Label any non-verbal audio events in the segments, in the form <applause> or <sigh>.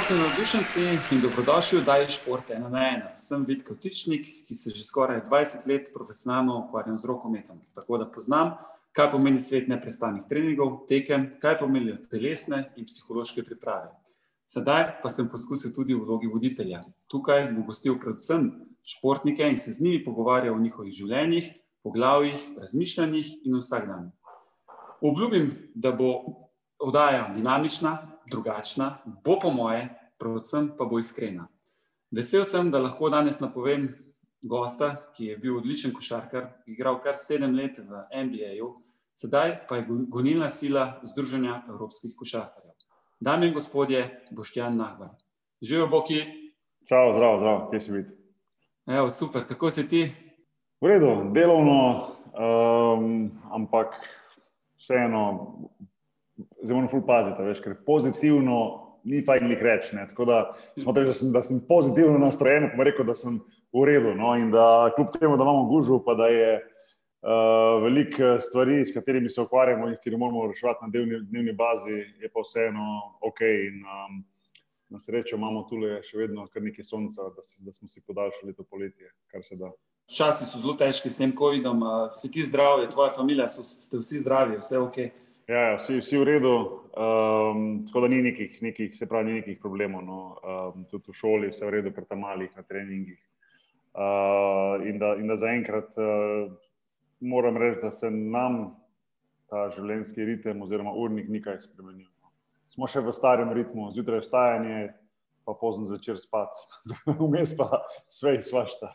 športni navdušenci in dobrodošli v Daj šport ena na ena. Sem Vid Kotičnik, ki se že skoraj 20 let profesionalno ukvarjam z rokometom. Tako da poznam, kaj pomeni svet neprestanih treningov, tekem, kaj pomenijo telesne in psihološke priprave. Sedaj pa sem poskusil tudi v vlogi voditelja. Tukaj bom gostil predvsem športnike in se z njimi pogovarjal o njihovih življenjih, poglavjih, razmišljanjih in vsak dan. Obljubim, da bo oddaja dinamična, drugačna, bo po moje, predvsem pa bo iskrena. Vesel sem, da lahko danes napovem gosta, ki je bil odličen košarkar, igral kar sedem let v NBA-ju, sedaj pa je gonilna sila Združenja evropskih košarkarjev. Dame in gospodje, Boštjan Nahbar. Živijo, Boki. Čau, zdrav, zdrav, kje si vid? Evo, super, kako si ti? V redu, delovno, um, ampak vseeno zelo moramo paziti, veš, ker pozitivno ni fajn jih reči. Tako da smo rekli, da da sem pozitivno nastrojen, pa rekel, da sem v redu. No, in da kljub temu, da imamo gužvo, pa da je uh, veliko stvari, s katerimi se ukvarjamo in ki jih moramo reševati na dnevni, dnevni bazi, je pa vseeno ok. In, um, Na srečo imamo tu še vedno nekaj sonca, da, si, da smo si podaljšali to poletje, kar se da. Časi so zelo težki s tem COVID-om, si ti zdrav, tvoja družina, ste vsi zdravi, vse ok. Ja, ja, vsi, vsi v redu, um, tako da ni nekih, nekih, se pravi, ni nekih problemov. No. Um, tudi v šoli, vse v redu, tam malih na treningih. Uh, in, da, in da zaenkrat uh, moram reči, da se nam ta življenjski ritem oziroma urnik nikaj spremenil. No. Smo še v starem ritmu, zjutraj vstajanje, pa pozno zvečer spat, <laughs> vmes pa sve izvašta.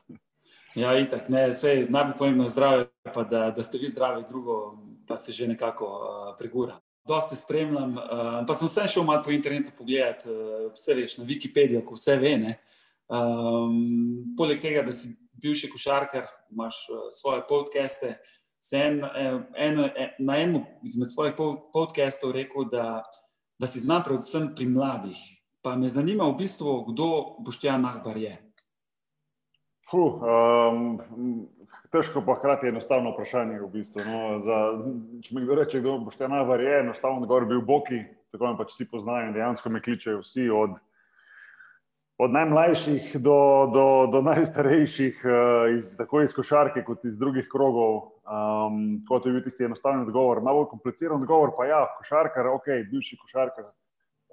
Ja, itak, ne, sej, najbolj pomembno je zdravje, pa da, da ste vi zdravi, drugo pa se že nekako uh, pregura. Dosti spremljam, uh, pa sem vse šel malo po internetu pogledati, uh, vse veš, na Wikipediji, ko vse ve. Um, poleg tega, da si bivši košarkar, imaš uh, svoje podcaste. En, en, en, na enem izmed svojih podcastov rekel, da, da si znam predvsem pri mladih. Pa me zanima v bistvu, kdo Boštjan Nahbar je. Fuh, um, težko pa hkrati enostavno vprašanje. V bistvu, no. Za, če mi kdo reče, kdo boš te najbolj je, enostavno gor bil Boki, tako me pač vsi poznajo in dejansko me kličejo vsi od, od najmlajših do, do, do najstarejših, uh, iz, tako iz košarke kot iz drugih krogov. Um, kot je bil tisti enostaven odgovor. Najbolj kompliciran odgovor pa ja, košarkar, ok, bivši košarkar.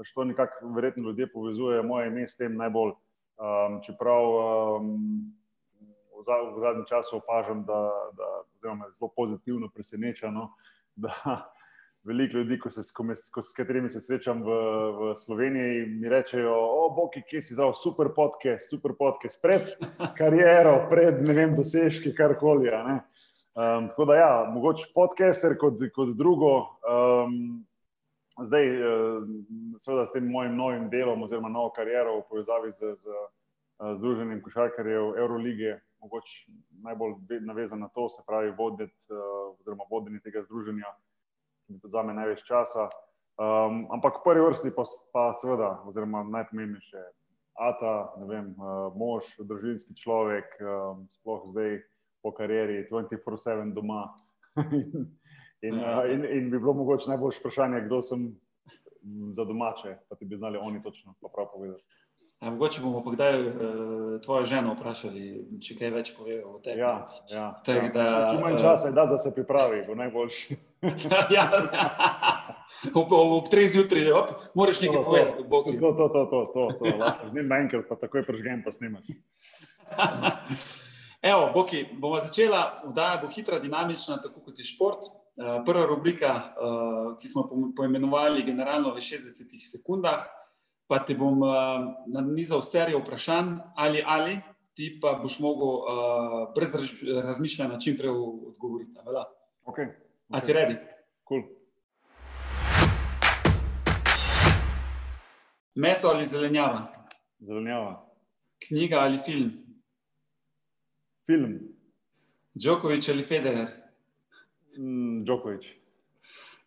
Pač to nekako verjetno ljudje povezuje moje ime s tem najbolj. Um, čeprav um, v zadnjem času opažam, da, da me zelo pozitivno preseneča, no, da <laughs> veliko ljudi, ko se, ko me, ko, s katerimi se srečam v, v Sloveniji, mi rečejo: O, Boki, kje si zdaj, super podcast, super podcast, pred kariero, pred ne vem, dosežki, karkoli. Um, tako da, ja, mogoče podcaster kot, kot drugo. Um, Zdaj, seveda, s tem mojim novim delom, oziroma novo kariero v povezavi z, z, z Združenjem košarkarjev Eurolige, mogoče najbolj navezan na to, se pravi, voditi, uh, oziroma vodenje tega združenja, ki mi to vzame največ časa. Um, ampak v prvi vrsti pa, pa seveda, oziroma najpomembnejše, Ata, ne vem, uh, mož, družinski človek, um, sploh zdaj po karieri, 24-7 doma. <laughs> in, uh, in, in bi bilo mogoče najboljše vprašanje, kdo sem za domače, pa ti bi znali oni točno prav povedati. A, mogoče bomo pa kdaj uh, tvojo ženo vprašali, če kaj več povejo o tem. Ja, ja, ja. Da, če manj eh, časa je, da, da se pripravi, bo najboljši. <laughs> ja, ja. ob, ob treh zjutraj, moraš nekaj povedati. To, to, to, to, to, to. to. z njim naenkrat, pa takoj prežgem, pa snimaš. <laughs> Evo, Boki, bomo začela, vdaja bo hitra, dinamična, tako kot je šport. Uh, prva rubrika, ki smo poimenovali generalno v 60 sekundah pa ti bom uh, nanizal serijo vprašanj, ali ali ti pa boš mogel uh, brez razmišljanja čim prej odgovoriti. Okay, okay. A si redi? Cool. Meso ali zelenjava? Zelenjava. Knjiga ali film? Film. Djokovič ali Federer? Mm, Djokovič.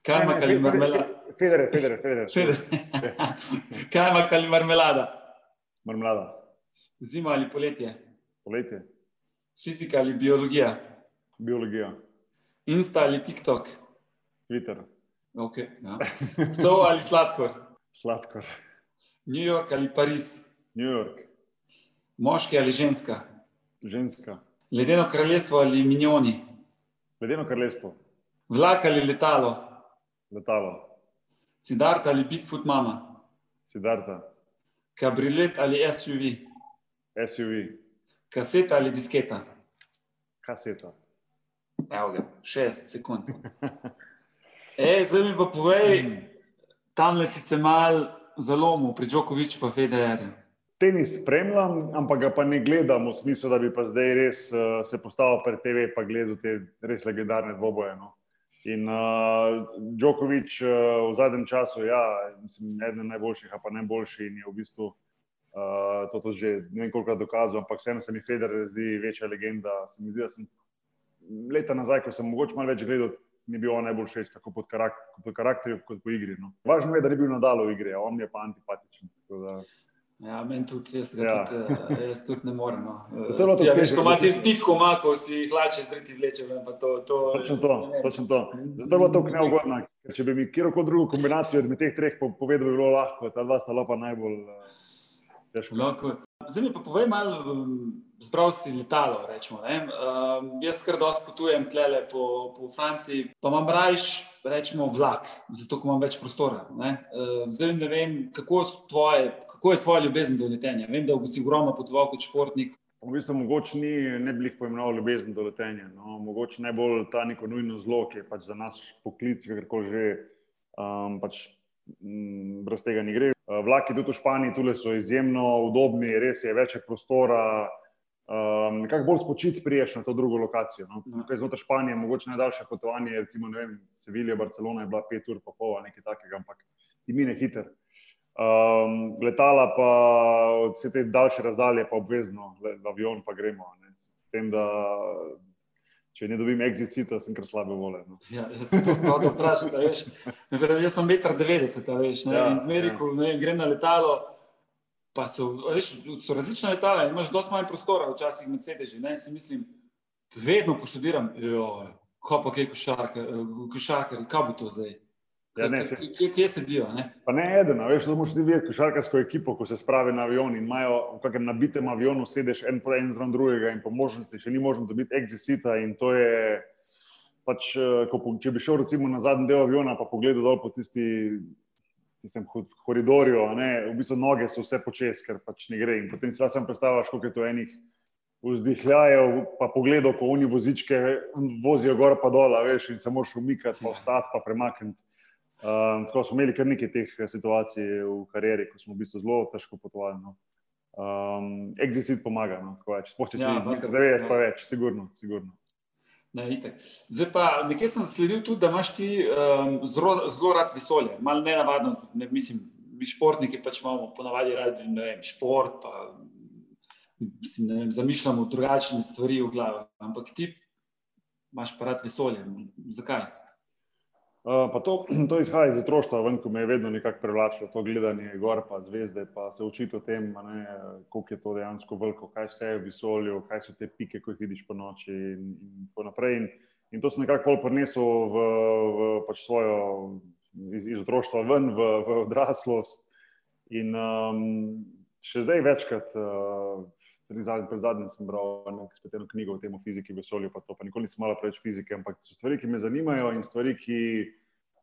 Kajmak ali marmelada? Federer, Federer. Federer. <laughs> Kajmak ali marmelada? Marmelada. Zima ali poletje? Poletje. Fizika ali biologija? Biologija. Insta ali TikTok? Twitter. Okay, ja. Sol ali sladkor? Sladkor. New York ali Pariz, New York, moški ali ženska, ženska, ledeno kraljestvo ali minjoni, ledeno kraljestvo, vlak ali letalo, letalo, Siddhartha ali Bigfoot mama, Siddhartha, kabriolet ali SUV, SUV, kaseta ali disketa. kaseta. Evo ga, šest sekund. E, zdaj mi pa povej, tam le si se mal zalomil pri Džokoviču pa Federerju. Tenis spremljam, ampak ga pa ne gledam v smislu, da bi pa zdaj res uh, se postavil pred TV in gledal te res legendarne dvoboje. No. In uh, Djokovic uh, v zadnjem času, ja, mislim, eden najboljših, pa najboljši in je v bistvu uh, to tudi že ne vem koliko dokazal, ampak vseeno se mi Federer zdi večja legenda. Se mi zdi, da sem leta nazaj, ko sem mogoče malo več gledal, mi je bil on najbolj všeč, tako pod, karak pod karakterjem, kot po igri. No. Važno je, da ni bil nadalo v igri, on je pa antipatičen. Da... Ja, meni tudi, jaz, Ja. tudi, eh, jaz tudi ne morem. No. Zato je bilo to Ja, veš, ko ima ti stik, ko ima, ko si jih hlače zreti vleče, to, to, Točno to, ne točno to. Zato je bilo to neugodno, ker če bi mi kjerkoli drugo kombinacijo od teh treh po- povedal, bi bilo lahko, ta dva sta pa najbolj uh, težko. Lahko. Zdaj mi pa povej malo, um, zbral si letalo, rečemo. Ne? Um, jaz kar dosti potujem tlele po, po Franciji, pa imam rajš, rečemo, vlak, zato imam več prostora. Ne? Um, zdaj ne vem, kako, tvoje, kako je tvoja ljubezen do letenja. Vem, da si ogromno potoval kot športnik. V bistvu mogoče ni, ne bi jih poimenoval ljubezen do letenja. No. Mogoče najbolj ta neko nujno zlo, ki je pač za nas poklic, kakorkoli že, um, pač, m, brez tega ni gre. Uh, vlaki tudi v Španiji tule so izjemno udobni, res je več prostora. Um, nekako bolj spočiti priješ na to drugo lokacijo. No. Ja. Tukaj znotraj Španije, mogoče najdaljše potovanje, recimo, vem, Sevilja, Barcelona je bila pet ur, pa pol, nekaj takega, ampak ti mine hiter. Um, letala pa vse te daljše razdalje, pa obvezno, le, avion pa gremo. Ne. S Tem, da če ne dobim exit-cita, sem kar slabe vole. No. Ja, jaz sem to znal vprašati. Veš, vem, jaz sem 1,90 m, veš, ne, Ja, in zmeri, ja. ko ne, grem na letalo. Pa so, veš, so različna letala, imaš dosti manj prostora, včasih med sedeži. Ne, in si mislim, vedno poštudiram, jo, ko pa kaj košarkar, košarkar, kaj bo to zdaj? Ja, ne, se- Kje, kje sedijo? Ne? Pa ne eden, veš, da moraš ti videti košarkarsko ekipo, ko se spravi na avion in imajo v kakem nabitem avionu, sedeš en po en zraven drugega in po možnosti še ni možno dobiti exit-cita in to je pač, eh, ko, če bi šel recimo na zadnji del aviona pa pogledal dol po tisti, tistem koridorju, a ne, v bistvu noge so vse počes, ker pač ne gre in potem si sam predstavljaš, koliko je to enih vzdihljajev, pa pogledal, ko oni vozičke vozijo gor pa dol, veš, in se moraš umikati, pa vstati, pa premakniti. Um, tako smo imeli kar nekaj teh situacij v karieri, ko smo v bistvu zelo težko potovali. No. Um, Exit pomaga, no, tako več. Sploh če si Ja, ja, valjda, 90, pa ja. več, sigurno. sigurno. Ne, itak. Zdaj pa nekje sem sledil tudi, da imaš ti um, zelo, zelo rad vesolje. Malo nenavadno, ne, mislim, mi športniki pač imamo ponavadi radi vem, šport, pa mislim, vem, zamišljamo drugačne stvari v glavi. Ampak ti imaš pa rad vesolje. Zakaj? Uh, to, <clears throat> to izhaja iz otroštva, ven, ko me je vedno nekako privlačilo to gledanje gor, pa zvezde, pa se učiti o tem, ne, koliko je to dejansko veliko, kaj vse je v vesolju, kaj so te pike, ko jih vidiš po noči in, in tako naprej. In, in to sem nekako pol prinesel v, v pač svojo iz, iz otroštva ven, v, v odraslost. In um, še zdaj večkrat, uh, pred zadnjim, pred zadnjim sem bral eno, knjigo o tem o fiziki, vesolju, pa to, pa nikoli nisem malo preveč fizike, ampak so stvari, ki me zanimajo in stvari, ki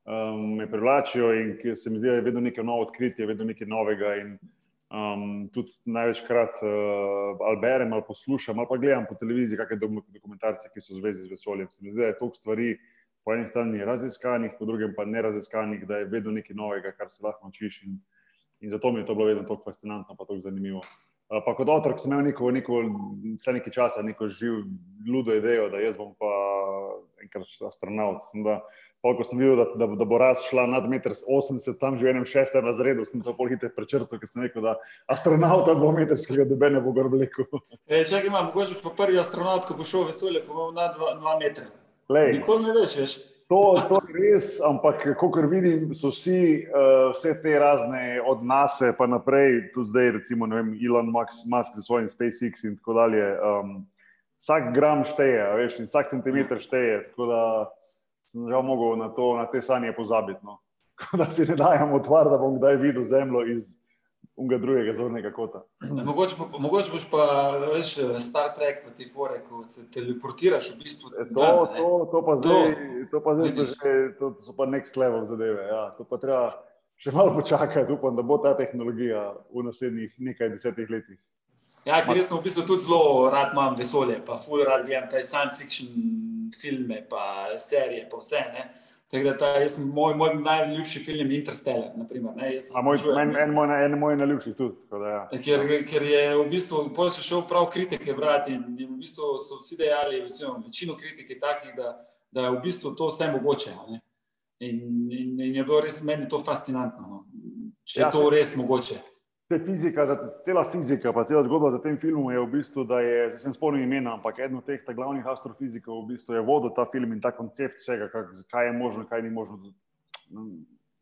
um, me privlačijo in ki se mi zdi, da je vedno nekaj novo odkritje, vedno nekaj novega. In, um, tudi največkrat uh, ali berem ali poslušam ali pa gledam po televiziji kakšne dok- dokumentarce, ki so v zvezi z vesoljem. Se mi zdi, da je toliko stvari po eni strani raziskanih, po drugem pa neraziskanih, da je vedno nekaj novega, kar se lahko naučiš. In, in zato mi je to bilo vedno tako fascinantno, pa tako zanimivo. Uh, Pa kot otrok sem imel neko, neko, vse nekaj časa, neko živ, ludo idejo, da jaz bom pa enkrat astronaut. Sem Da, pol, ko sem videl, da, da, da bo rast šla nad 1,80 m, tam že v enem šestem razredu, sem to pol hitro prečrtal, ker sem rekel, da astronauta dvometrskega dobe ne bo gor vlekel. <laughs> E, čakaj, ima, mogoče pa prvi astronaut, ko bo šel v vesolje, ko bo na dva, dva metra. Lej, Nikoli ne veš, veš. To, to je res, ampak kot vidim, so vsi, uh, vse te razne od nas, pa naprej, tudi zdaj, recimo, vem, Elon Musk, Musk z svojim SpaceX in tako dalje. Um, vsak gram šteje, veš, in vsak centimeter šteje. Tako da sem žal mogel na, to, na te sanje pozabiti. No. <laughs> Tako da si ne dajem otvar, da bom kdaj videl Zemljo iz unga drugega zornega kota. Mogoče, pa, mogoče boš pa veš, Star Trek v te fore, ko se teleportiraš v bistvu. E, to, ven, to, to pa zdaj, to pa zdaj so, že, to so pa next level zadeve. Ja. To pa treba še malo počakati, upam, da bo ta tehnologija v naslednjih nekaj desetih letih. Ja, ker jaz sem v bistvu tudi zelo rad imam vesolje, pa full rad gledam te science fiction filme, pa serije, pa vse. Ne. Tako da ta, jaz moj, moj najljubši film Interstellar. Naprimer, moj, en, en, moj, en moj najljubših tudi. Da, ja. ker, ker je v bistvu, potem se šel prav kritike brati in, in v bistvu so vsi dejali, recimo, večino kritik je takih, da, da je v bistvu to vse mogoče. In, in, in je bilo res meni to fascinantno, no. če ja, je to res mogoče fizika, cela fizika, pa cela zgodba za tem filmom je v bistvu, da je, zdaj sem spomnil imena, ampak eden od teh glavnih astrofizikov v bistvu je vodil ta film in ta koncept vsega, kaj je možno, kaj ni možno,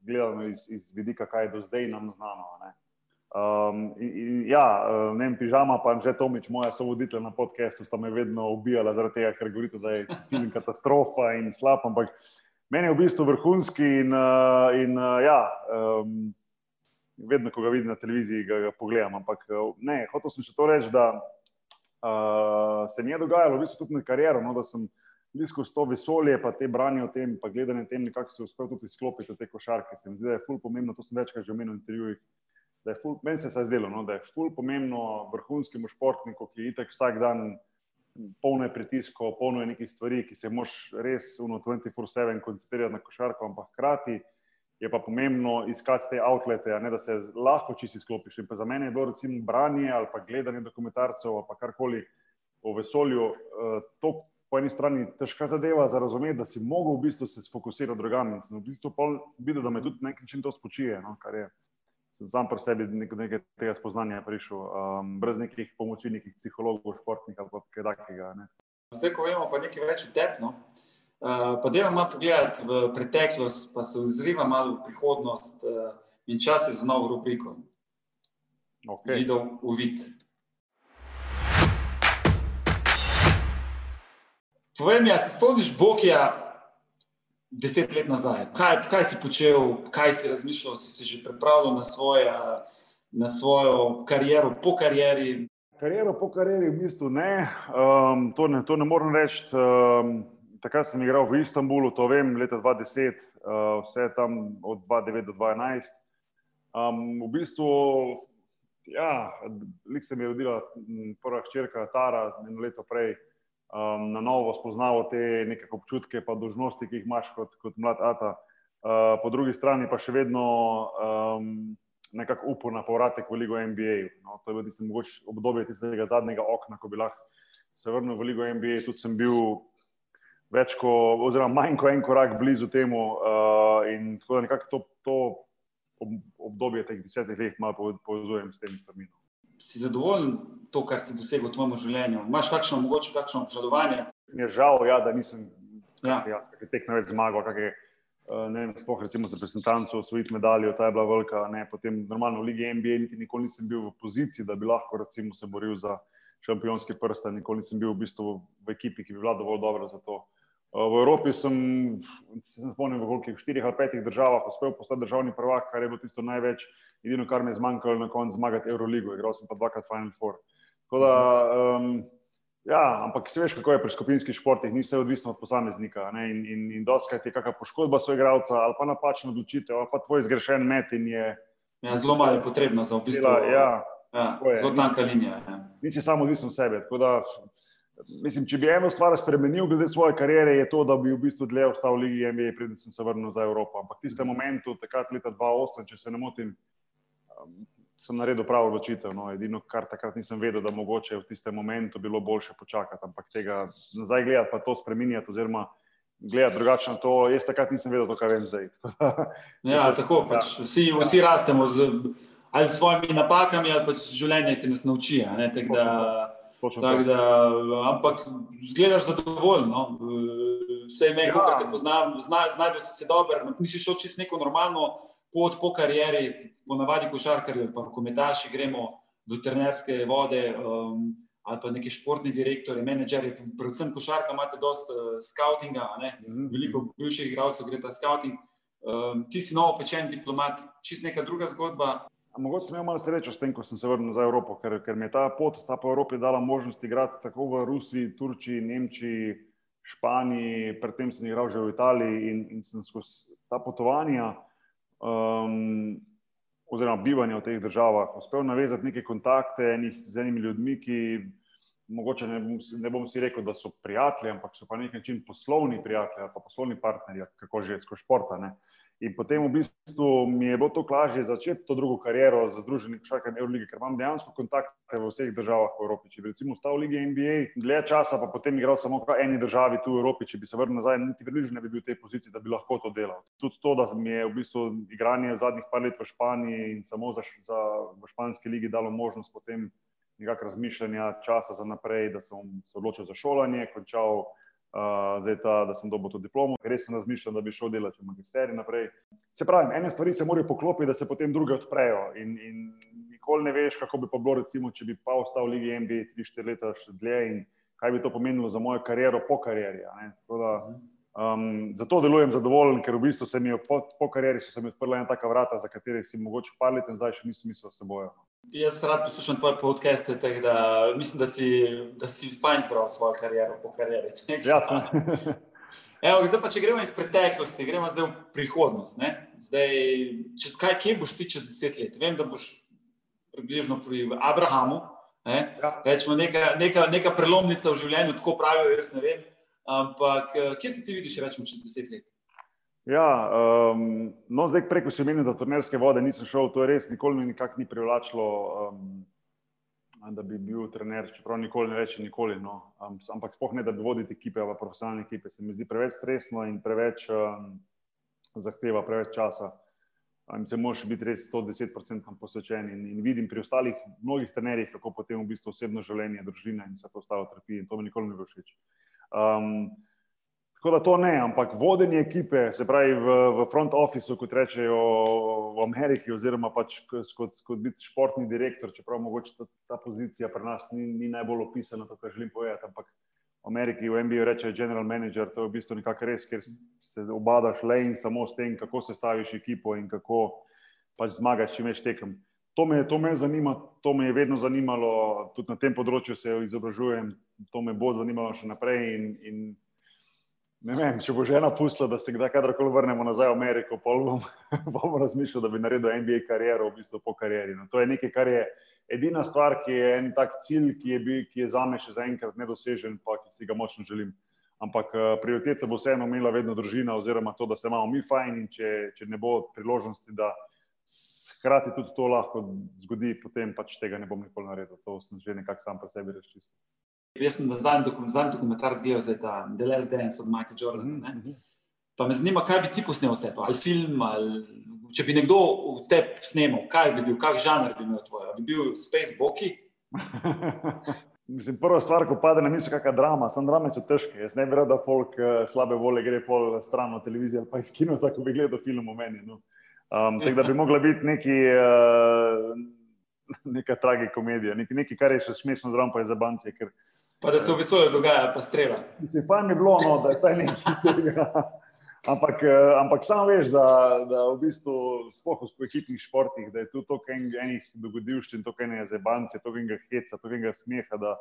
gledano iz, iz vidika, kaj je do zdaj nam znano. Um, in, in, ja, uh, ne vem, pižama, pa že Tomič, moja sovoditelj na podkastu, sta me vedno ubijala zaradi tega, ker govorite, da je film <laughs> katastrofa in slab, ampak meni je v bistvu vrhunski in, uh, in uh, ja. Um, vedno, ko ga vidim na televiziji, ga, ga pogledam. Ampak eh, ne, hotel sem še to reči, da uh, se mi je dogajalo v bistvu tudi na kariero, no, da sem blisko s to vesolje, pa te branje o tem, pa gledanje tem, kako se uspel tudi izklopiti te košarke. Se mi zdi, da je ful pomembno, to sem večkrat že omenil v intervjujih. Meni se je zdelo, no, da je ful pomembno vrhunskemu športniku, ki je itek vsak dan polno pritiskov, polno je nekih stvari, ki se moš res 24-7 koncentrirati na košarko, ampak hkrati je pa pomembno iskati te outlete, ne, da se lahko čisto izklopiš. In za mene je bilo recimo branje ali pa gledanje dokumentarcev ali karkoli o vesolju. Uh, to po eni strani težka zadeva za razumeti, da si mogel v bistvu se fokusirati drugam. In sem v bistvu videl, da me tudi na nek način to spočije. No, kar je, sem sam pri sebi nekaj, nekaj tega spoznanja prišel, um, brez nekih pomoči, nekih psihologov, športnikov ali kaj takega. Ne. Zdaj, ko vemo pa nekaj več o tepnu. Eh, pa da imamo pogled v preteklost, pa se ozriva malo v prihodnost uh, in čas je za novo rubriko. Okay. Videl uvid. Povej mi, se spomniš Bokija deset let nazaj? Kaj, kaj si počel, kaj si razmišljal, si se že pripravljal na, svoje, na svojo kariero, po karieri? Kariero po karieri v bistvu ne, um, to ne, to ne morem reči. Um, takrat sem igral v Istanbulu, to vem, leta 2010, uh, eh, vse tam od 2009 do 2011. Um, v bistvu, ja, lik se mi je rodila prva hčerka Tara, eno leto prej, um, na novo spoznavo te neke občutke, pa dožnosti, ki jih imaš kot, kot mlad Ata. Uh, po drugi strani pa še vedno um, nekako upor na povratek v Ligo NBA. No, to je bilo tisto obdobje tistega zadnjega okna, ko bi lahko se vrnil v Ligo NBA. Tudi sem bil več kot, oziroma manj kot en korak blizu temu. Uh, in tako da nekako to, to obdobje teh desetih let malo povezujem s temi stvarmi. Si zadovoljen to, kar si dosegel v tvojem življenju? Imaš kakšno, mogoče kakšno obžalovanje? Mi je žal, ja, da nisem ja. Ja, tekmo več zmagal. Kak je, uh, ne vem, spoh recimo za reprezentanco osvojiti medaljo, ta je bila velika. Ne, potem normalno v Ligi NBA niti nikoli nisem bil v poziciji, da bi lahko recimo se boril za šampionski prst. Nikoli nisem bil v bistvu v ekipi, ki bi bila dovolj dobra za to. Uh, V Evropi sem, se spomnim, v kolikih štirih ali petih državah uspel postati državni prvak, kar je bilo tisto največ, edino, kar mi je zmanjkalo na koncu zmagati Euroligo, igral sem pa dvakrat Final Four. Da, um, ja, ampak se veš, kako je pri skupinskih športih, ni vse odvisno od posameznika. Ne? In, in, in doskrat je kakšna poškodba svojega igralca ali pa napačna odločitev, ali pa tvoj zgrešen met in je. Ja, zelo malo je potrebno za opisati. Ja, ja, zelo tanka linija. Ja. Nisi samo odvisen od sebe. Mislim, če bi eno stvar spremenil, glede svoje kariere, je to, da bi v bistvu dlje ostal v Ligi NBA, preden sem se vrnil za Evropo. Ampak v tistem momentu, takrat leta 2008, če se ne motim, um, sem naredil pravo odločitev. No. Edino, kar takrat nisem vedel, da mogoče v tistem momentu bilo boljše počakati. Ampak tega nazaj gledati, pa to spremenjati, oziroma gledati drugače na to, jaz takrat nisem vedel, to, kar vem zdaj. <laughs> ja, tako pač. Vsi, vsi rastemo z, ali s svojimi napakami, ali pač življenje, ki nas nauči. Tak, da, ampak zgledaš zadovoljen. No? Vse ime, ja. kot te poznam, znajdeš se dobro. Nisi šel čez neko normalno pot po karieri, ponavadi košarkarji, pa kometaši, gremo v trenerske vode. Um, Ali pa neki športni direktori, menedžerji, predvsem košarka, imate dosta uh, scoutinga, mm -hmm. veliko bivših igralcev gre ta scouting. Um, ti si novo pečen diplomat, čist neka druga zgodba. Mogoče sem imel malo srečo s tem, ko sem se vrnil za Evropo, ker, ker mi je ta pot, ta po Evropi dala možnost igrati tako v Rusiji, Turčiji, Nemčiji, Španiji, predtem sem igral že v Italiji in, in sem skozi ta potovanja um, oziroma bivanje v teh državah uspel navezati neke kontakte z enimi ljudmi, ki mogoče ne bom, ne bom si rekel, da so prijatelji, ampak so pa na nek način poslovni prijatelji ali pa poslovni partnerji, kako že skozi športa. Ne. In potem v bistvu mi je bilo to lažje začeti to drugo kariero za Združene košarkarje Eurolige, ker imam dejansko kontakte v vseh državah v Evropi. Če bi recimo ostal v Ligi NBA dlje časa, pa potem igral samo v eni državi tu v Evropi, če bi se vrnil nazaj, niti približno ne bi bil v tej poziciji, da bi lahko to delal. Tudi to, da mi je v bistvu igranje zadnjih par let v Španiji in samo za, za v španski ligi dalo možnost potem nekakšnega razmišljanja, časa za naprej, da sem se odločil za šolanje, končal uh, zdaj ta, da sem dobil to diplomo. Res sem razmišljal, da bi šel delati v magisterij naprej. Se pravi, ene stvari se morajo poklopiti, da se potem druge odprejo. In, in nikoli ne veš, kako bi pa bilo, recimo, če bi pa ostal v Ligi NBA 3-4 leta še dlje in kaj bi to pomenilo za mojo kariero po karieri. Um, zato delujem zadovoljen, ker v bistvu se mi po, po karieri so mi odprla ena taka vrata, za katere si mogoče par let in zdaj še nisem mislil, da se bojo. Jaz rad poslušam tvoje podcaste, tako da mislim, da si, da si fajn zbral svojo kariero po karieri. <laughs> Ja, <laughs> Evo, zdaj pa, če gremo iz preteklosti, gremo zdaj v prihodnost. Zdaj, če, kaj, kje boš ti čez deset let? Vem, da boš približno pri Abrahamu. Ne? Ja. Rečemo, neka, neka, neka prelomnica v življenju, tako pravijo, jaz ne vem. Ampak kje se ti vidiš, rečemo, čez deset let? Ja, um, no, zdaj preko še meni, da turnerske vode nisem šel, to je res, nikoli mi nikak ni privlačilo, um, da bi bil trener, čeprav nikoli ne reče nikoli. No. Um, ampak spoh ne, da bi vodil ekipe, pa profesionalne ekipe. Se mi zdi preveč stresno in preveč um, zahteva, preveč časa. Um, se moraš biti res 110% posvečen in, in vidim pri ostalih mnogih trenerjih, kako potem v bistvu osebno življenje, družina in vse to ostalo trpi in to mi nikoli ne bo všeč. Um, Tako da to ne, ampak vodenje ekipe, se pravi v, v front officeu, kot rečejo v Ameriki, oziroma pač kot, kot biti športni direktor, čeprav mogoče ta, ta pozicija pri nas ni, ni najbolj opisana, to, kar želim povedati. Ampak v Ameriki v MBA reče general manager, to je v bistvu nekako res, ker se obadaš le in samo s tem, kako se staviš ekipo in kako pač zmagaš, če veš tekem. To me, to me zanima, to me je vedno zanimalo, tudi na tem področju se izobražujem, to me bo zanimalo še naprej. In, in Ne vem, če bo žena pustila, da se kdaj kadarkoli vrnemo nazaj v Ameriko, pa bom, <laughs> bom razmišljal, da bi naredil NBA kariero, v bistvu po karieri. No, to je nekaj, kar je edina stvar, ki je en tak cilj, ki je, bil, ki je za me še zaenkrat nedosežen, pa ki si ga močno želim. Ampak uh, prioriteta bo vseeno imela vedno družina, oziroma to, da se imamo mi fajn in če, če ne bo priložnosti, da hkrati tudi to lahko zgodi, potem pač tega ne bom nikoli naredil. To sem že nekako sam po sebi rešil. Jaz sem zadnji dokument, dokumentar zgledal, da je ta The Last Dance od Michaela Jordana. Mm -hmm. Pa me zanima, kaj bi ti posnel vse to, ali film, ali če bi nekdo v tebi snemal, kaj bi bil, kak žanr bi imel tvoj, bi bil Space Boki. <laughs> Mislim, prva stvar, ko pade na misel, kakšna drama, sem drame so težke. Jaz ne bi rad, da folk uh, slabe volje gre pol stran od televizije ali pa iz kino, tako bi gledal film o meni. No. Um, tako da bi mogla biti neki. Uh, <laughs> neka tragikomedija, nekaj, nekaj, kar je še smešno, zelo pa je za banke. Ker... Pa da se v vesolju dogaja, pa strela. Mislim, pa mi je bilo, no, da je vsaj nekaj iz tega. <laughs> Ampak, eh, ampak samo veš, da, da v bistvu spohaj v ekipnih športih, da je tu toliko enih dogodivščin, toliko enih zebanci, toliko enega heca, toliko enega smeha, da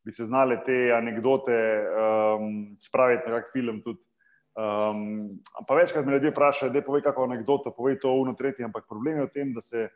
bi se znale te anekdote um, spraviti na kak film tudi. Um, pa večkrat me ljudje vprašajo, da je povej kako anekdoto, povej to uno tretje, ampak problem je v tem, da se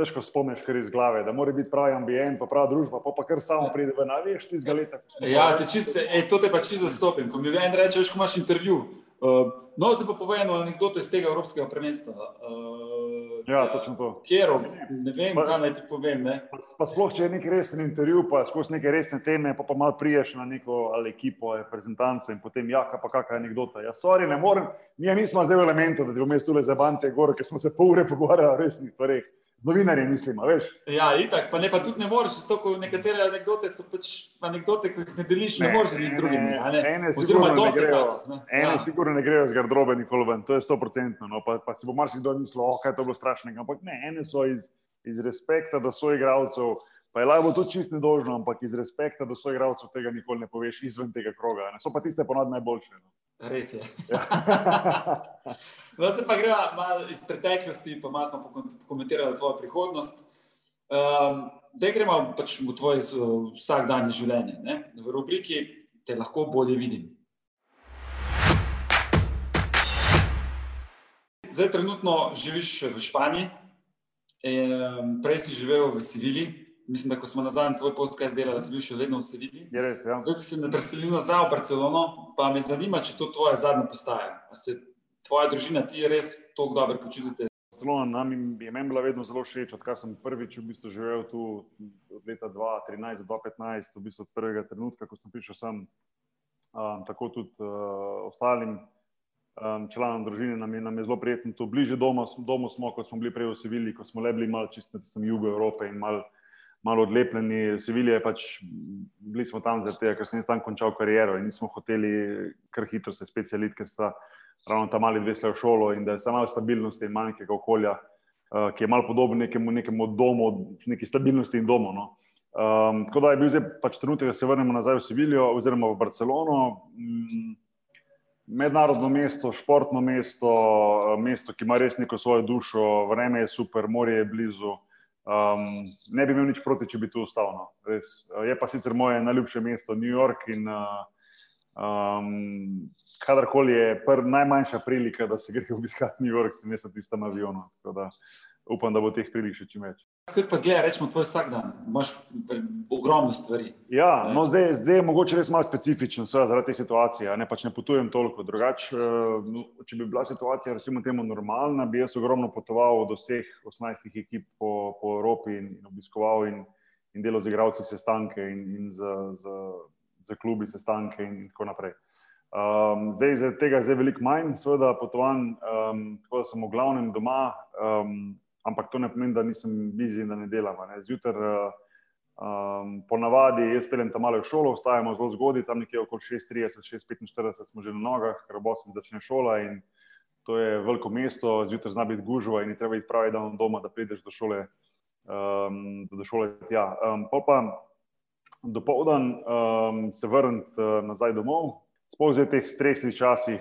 težko spomniš, kar iz glave, da mora biti pravi ambient, pa prava družba, pa, pa kar samo pride v največ iz galeta. Ja, te čiste, ej, to te pa čisto zastopim. Ko mi en reče, veš, ko imaš intervju. Uh, no, zdaj pa povej eno anekdoto iz tega Evropskega prvenstva. Uh, ja, točno to. Kjer, ne vem, pa, kaj naj ti povem. Ne? Pa, pa sploh, če je nek resen intervju, pa skozi neke resne teme, pa pa malo priješ na neko ali ekipo, reprezentanco in potem, ja, pa kakšna anekdota. Ja, sorry, ne morem, mi nismo zdaj v elementu, da ti bomo stule za bance gor, ker smo se pol ure pogovarjali o resnih stvareh novinarje, mislim, veš. Ja, itak, pa ne, pa tudi ne moreš, zato ko nekatere anekdote so pač anekdote, ki jih ne deliš, ne, ne moreš deliti z drugimi. Ne? Ene Oziroma, dosti takih. Ene ja. sigurno ne grejo z garderobe nikoli ven, to je sto procentno, no, pa, pa si bo marsikdo mislil, oh, kaj to bilo strašnega, ampak ne, ene so iz, iz respekta do svojih igralcev, Pa je lajvo tudi čist nedožno, ampak iz respekta do svojih igralcev tega nikoli ne poveš izven tega kroga. Ne? So pa tiste ponad najboljše. No. Res je. <laughs> Ja. no, se pa gremo iz preteklosti, pa malo smo pokomentirali tvojo prihodnost. Um, da gremo pač v tvoje vsakdanje življenje. Ne? V rubriki te lahko bolje vidim. Zdaj, trenutno živiš v Španiji, prej si živel v Sevilji. Mislim, da ko smo na tvoj podcast delali, da si bil še vedno v Sevilji. Ja. Zdaj si se preselil nazaj v Barcelono, pa me zanima, če to tvoja zadnja postaja. Se tvoja družina ti res tako dobro počutite? Barcelona nam je meni bila vedno zelo všeč, odkar sem prvič v bistvu živel tu od leta 2013-2015, v bistvu od prvega trenutka, ko sem prišel sem, um, tako tudi uh, ostalim um, članom družine, nam je, nam je zelo prijetno tu bliže doma, domu smo, kot smo bili prej v Sevilji, ko smo le bili malo čisto na jugu Evrope in malo mal odlepljeni. Sevilje je pač, bili smo tam zaradi tega, ker sem tam končal kariero in nismo hoteli kar hitro se specialiti, ker sta ravno tam mali dve v šolo in da je samo malo stabilnosti in manjkega okolja, uh, ki je malo podoben nekemu, nekemu domu, neki stabilnosti in domu. No. Um, tako da je bil zdaj pač trenutek, da se vrnemo nazaj v Sevilijo oziroma v Barcelono. Um, mednarodno mesto, športno mesto, mesto, ki ima res neko svojo dušo, vreme je super, morje je blizu. Um, ne bi imel nič proti, če bi tu ostal. No. Je pa sicer moje najljubše mesto, New York. In, uh, um, kadarkoli je pr, najmanjša prilika, da se gre obiskati New York, sem jaz na tistem avionu. Da upam, da bo teh prilik še čim več. Kaj pa zgleda, rečemo, tvoj vsak dan? Imáš ogromno stvari. Ja, no, zdaj, zdaj je mogoče res malo specifično, seveda, zaradi te situacije. Ne, pač ne potujem toliko. Drugač, eh, no, če bi bila situacija, recimo, temu normalna, bi jaz ogromno potoval do vseh 18 ekip po, po Evropi in, in obiskoval in, in delal z igravci sestanke in, in z, z, z klubi sestanke in, in tako naprej. Um, zdaj, zdaj tega je veliko manj, seveda, potovanj, um, tako da sem v glavnem doma, um, ampak to ne pomeni, da nisem bizi in da ne delam. Zjutraj, um, ponavadi, jaz peljem tam malo v šolo, vstajamo zelo zgodaj, tam nekje okoli 6:30, 6:45 smo že na nogah, ker bo sem začne šola in to je veliko mesto, zjutraj zna biti gužva in je treba iti pravi dan doma, da prideš do šole. Um, do šole ja. um, pa do povdan um, se vrniti uh, nazaj domov, v teh stresnih časih,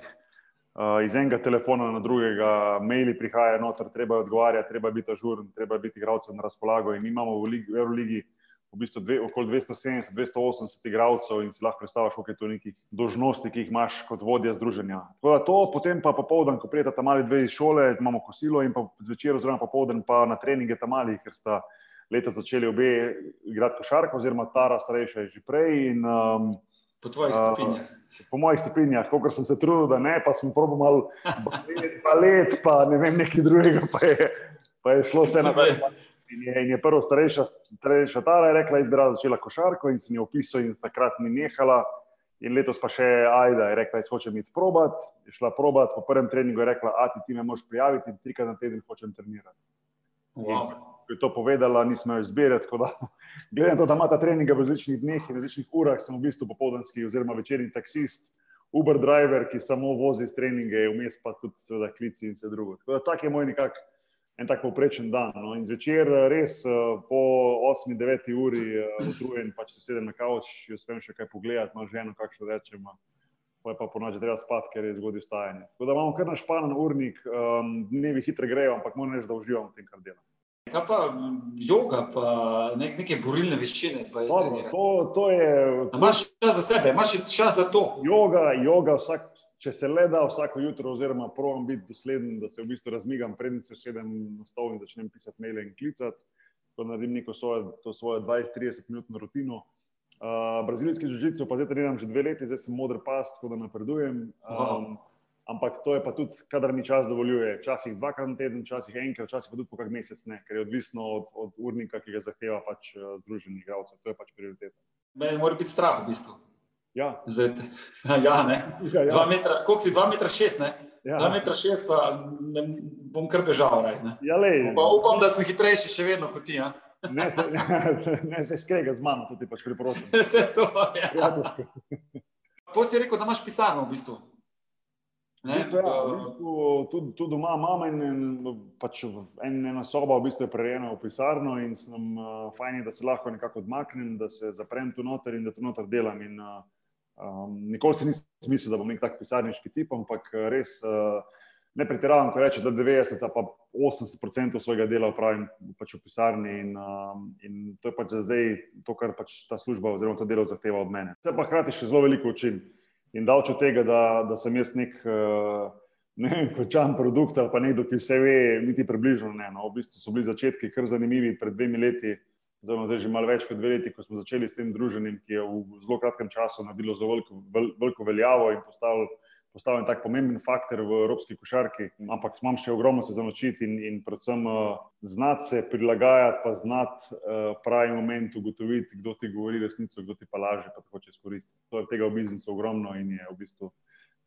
uh, iz enega telefona na drugega, maili prihajajo noter, treba je odgovarjati, treba je biti ažuren, treba je biti igralcem na razpolago. In imamo v, v Euroligi v bistvu dve, okoli 270-280 igralcev in si lahko predstavljaš, koliko je to nekih dožnosti, ki jih imaš kot vodja združenja. Tako da to, potem pa popoldan, ko prijeta tam mali dve iz šole, imamo kosilo in pa zvečer oziroma popoldan pa na treninge tam mali, ker sta leta začeli obe igrati košarko, oziroma Tara starejša je že prej. In, um, Po tvojih stopinjah. Uh, po mojih stopinjah, kot sem se trudil, da ne, pa sem probil malo <laughs> balet, pa ne vem, nekaj drugega, pa je, pa je šlo vse naprej. In je, in je prvo starejša, starejša Tara rekla, izbira začela košarko in sem jo opisal in takrat ni nehala. In letos pa še Aida je rekla, da hočem iti probat. Je šla probat, po prvem treningu je rekla, a ti, ti me moš prijaviti in trikrat na teden hočem trenirati. Wow ko je to povedala, nismo jo izbirali. <laughs> Glede na to, da ima ta trening v različnih dneh in različnih urah, sem v bistvu popoldanski oziroma večerni taksist, Uber driver, ki samo vozi z treninge, vmes pa tudi seveda klici in vse drugo. Tako da tak je moj nekak en tak povprečen dan. No. In zvečer res po 8-9 uri utrujen, pač se sedem na kavč, jo spem še kaj pogledati, ima ženo, kakšno rečem. Pa je pa ponoči treba spati, ker je zgodaj vstajanje. Tako da imamo kar naš panen urnik, um, dnevi hitro grejo, ampak moram reči, da uživam v tem, kar delam. Kaj pa joga, pa nek, neke borilne veščine? Dobro, to, to je, to... Imaš čas za sebe, imaš čas za to. Joga, joga vsak, če se le da vsako jutro, oziroma provam biti dosleden, da se v bistvu razmigam, predtem se sedem na stol in začnem pisati maile in klicati. To naredim neko svojo, svojo 20-30 minutno rutino. Uh, brazilski žužico pa zdaj treniram že dve leti, zdaj sem modr past, tako da napredujem. Um, ampak to je pa tudi, kadar mi čas dovoljuje. Včasih dvakrat na teden, včasih enkrat, včasih pa tudi po kak mesec, ne, ker je odvisno od, od urnika, ki ga zahteva pač uh, združenih igralcev. To je pač prioriteta. Meni mora biti strah v bistvu. Ja, Zdaj, <laughs> ja, ne. ja, ja. Metra, koliko si, 2 metra 6, ne? Ja. 2 metra 6, pa ne, bom kar bežal. Raj, ja, lej, pa upam, da sem hitrejši še vedno kot ti. Ja? <laughs> Ne se, <laughs> ne se skrega z mano, tudi pač priporočam. Vse to, ja. Prijateljsko. Po si rekel, da imaš pisarno v bistvu. V bistvu, ja, v bistvu, tudi, tudi doma imam en, en, pač en, ena soba, v bistvu je prerejena v pisarno in sem uh, fajn, da se lahko nekako odmaknem, da se zaprem tu noter in da tu noter delam. In, uh, um, nikoli si nisem mislil, da bom nek tak pisarniški tip, ampak res uh, ne pretiravam, ko rečem, da 90 pa 80% svojega dela upravim pač v pisarni in, um, in to je pač za zdaj to, kar pač ta služba oziroma to delo zahteva od mene. Se pa hkrati še zelo veliko učim. In davč od tega, da, da sem jaz nek uh, ne končan produkt ali pa nekdo, ki vse ve, niti približno ne. No, v bistvu so bili začetki kar zanimivi pred dvemi leti, oziroma zdaj že malo več kot dve leti, ko smo začeli s tem druženjem, ki je v zelo kratkem času naredilo zelo veliko, vel, veliko veljavo in postavilo postavljen tak pomemben faktor v evropski košarki, ampak imam še ogromno se zanočiti in, in predvsem uh, znati se prilagajati, pa znati uh, pravi moment ugotoviti, kdo ti govori resnico, kdo ti pa laže, pa hoče izkoristiti. To je tega v biznisu ogromno in je v bistvu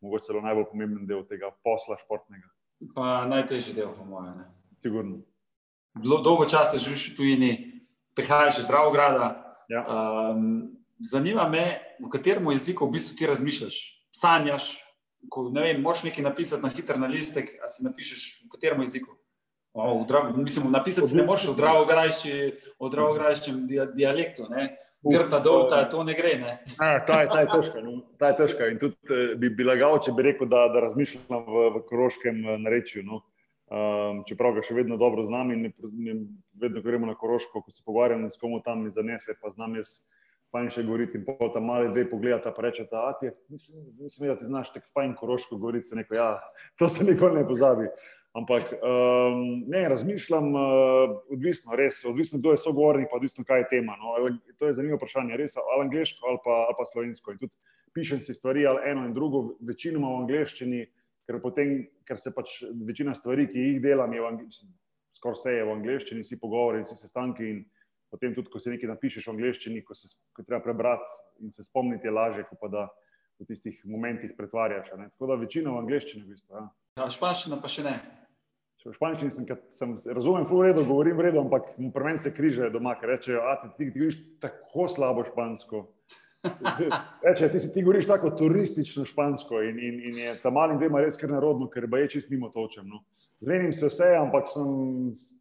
mogoče celo najbolj pomemben del tega posla športnega. Pa najtežji del, po mojem. Sigurno. Dolgo časa živiš v tujini, prihajaš iz Zdravograda. Ja. Um, zanima me, v katerem jeziku v bistvu ti razmišljaš, sanjaš, ko ne vem, moš nekaj napisati na hiter na listek, a si napišeš v katerem jeziku. O, v drav, mislim, napisati si ne moreš v dravograjščem dialektu. Ne? Grta dolga, to ne gre. Ne? A, ta, je, ta, je težka, no. ta je težka. In tudi eh, bi, bi lagal, če bi rekel, da, da razmišljam v, v koroškem eh, narečju. No. Um, čeprav ga še vedno dobro znam in ne, ne, vedno, ko gremo na koroško, ko se pogovarjam s komu tam mi zanese, pa znam jaz fajn še govoriti. In pa tam mali dve pogledata, pa rečeta, a ti, mislim, mislim, da ti znaš tako fajn koroško govoriti, se neko, ja, to se nikoli ne pozabi. Ampak um, ne, razmišljam, uh, odvisno, res, odvisno, kdo je sogovornik, pa odvisno, kaj je tema. No. To je zanimivo vprašanje, res, ali angliško ali pa, ali pa slovensko. In tudi pišem si stvari, ali eno in drugo, večinoma v angliščini, ker, potem, ker se pač večina stvari, ki jih delam, je v angliščini, skoraj vse je v angliščini, vsi pogovori, vsi sestanki. In, potem tudi, ko se nekaj napišeš v angleščini, ko se ko treba prebrati in se spomniti, je lažje, kot pa da v tistih momentih pretvarjaš. Ne? Tako da večino v angleščini. V bistvu, ja. Ja, španščina pa še ne. V španščini sem, sem razumem, v redu, govorim v redu, ampak pri meni se križajo doma, ker rečejo, ti, ti, ti govoriš tako slabo špansko. <laughs> Reče, ti, ti govoriš tako turistično špansko in, in, in je ta mali dve res kar narodno, ker pa je čist mimo točem. No. Zmenim se vse, ampak sem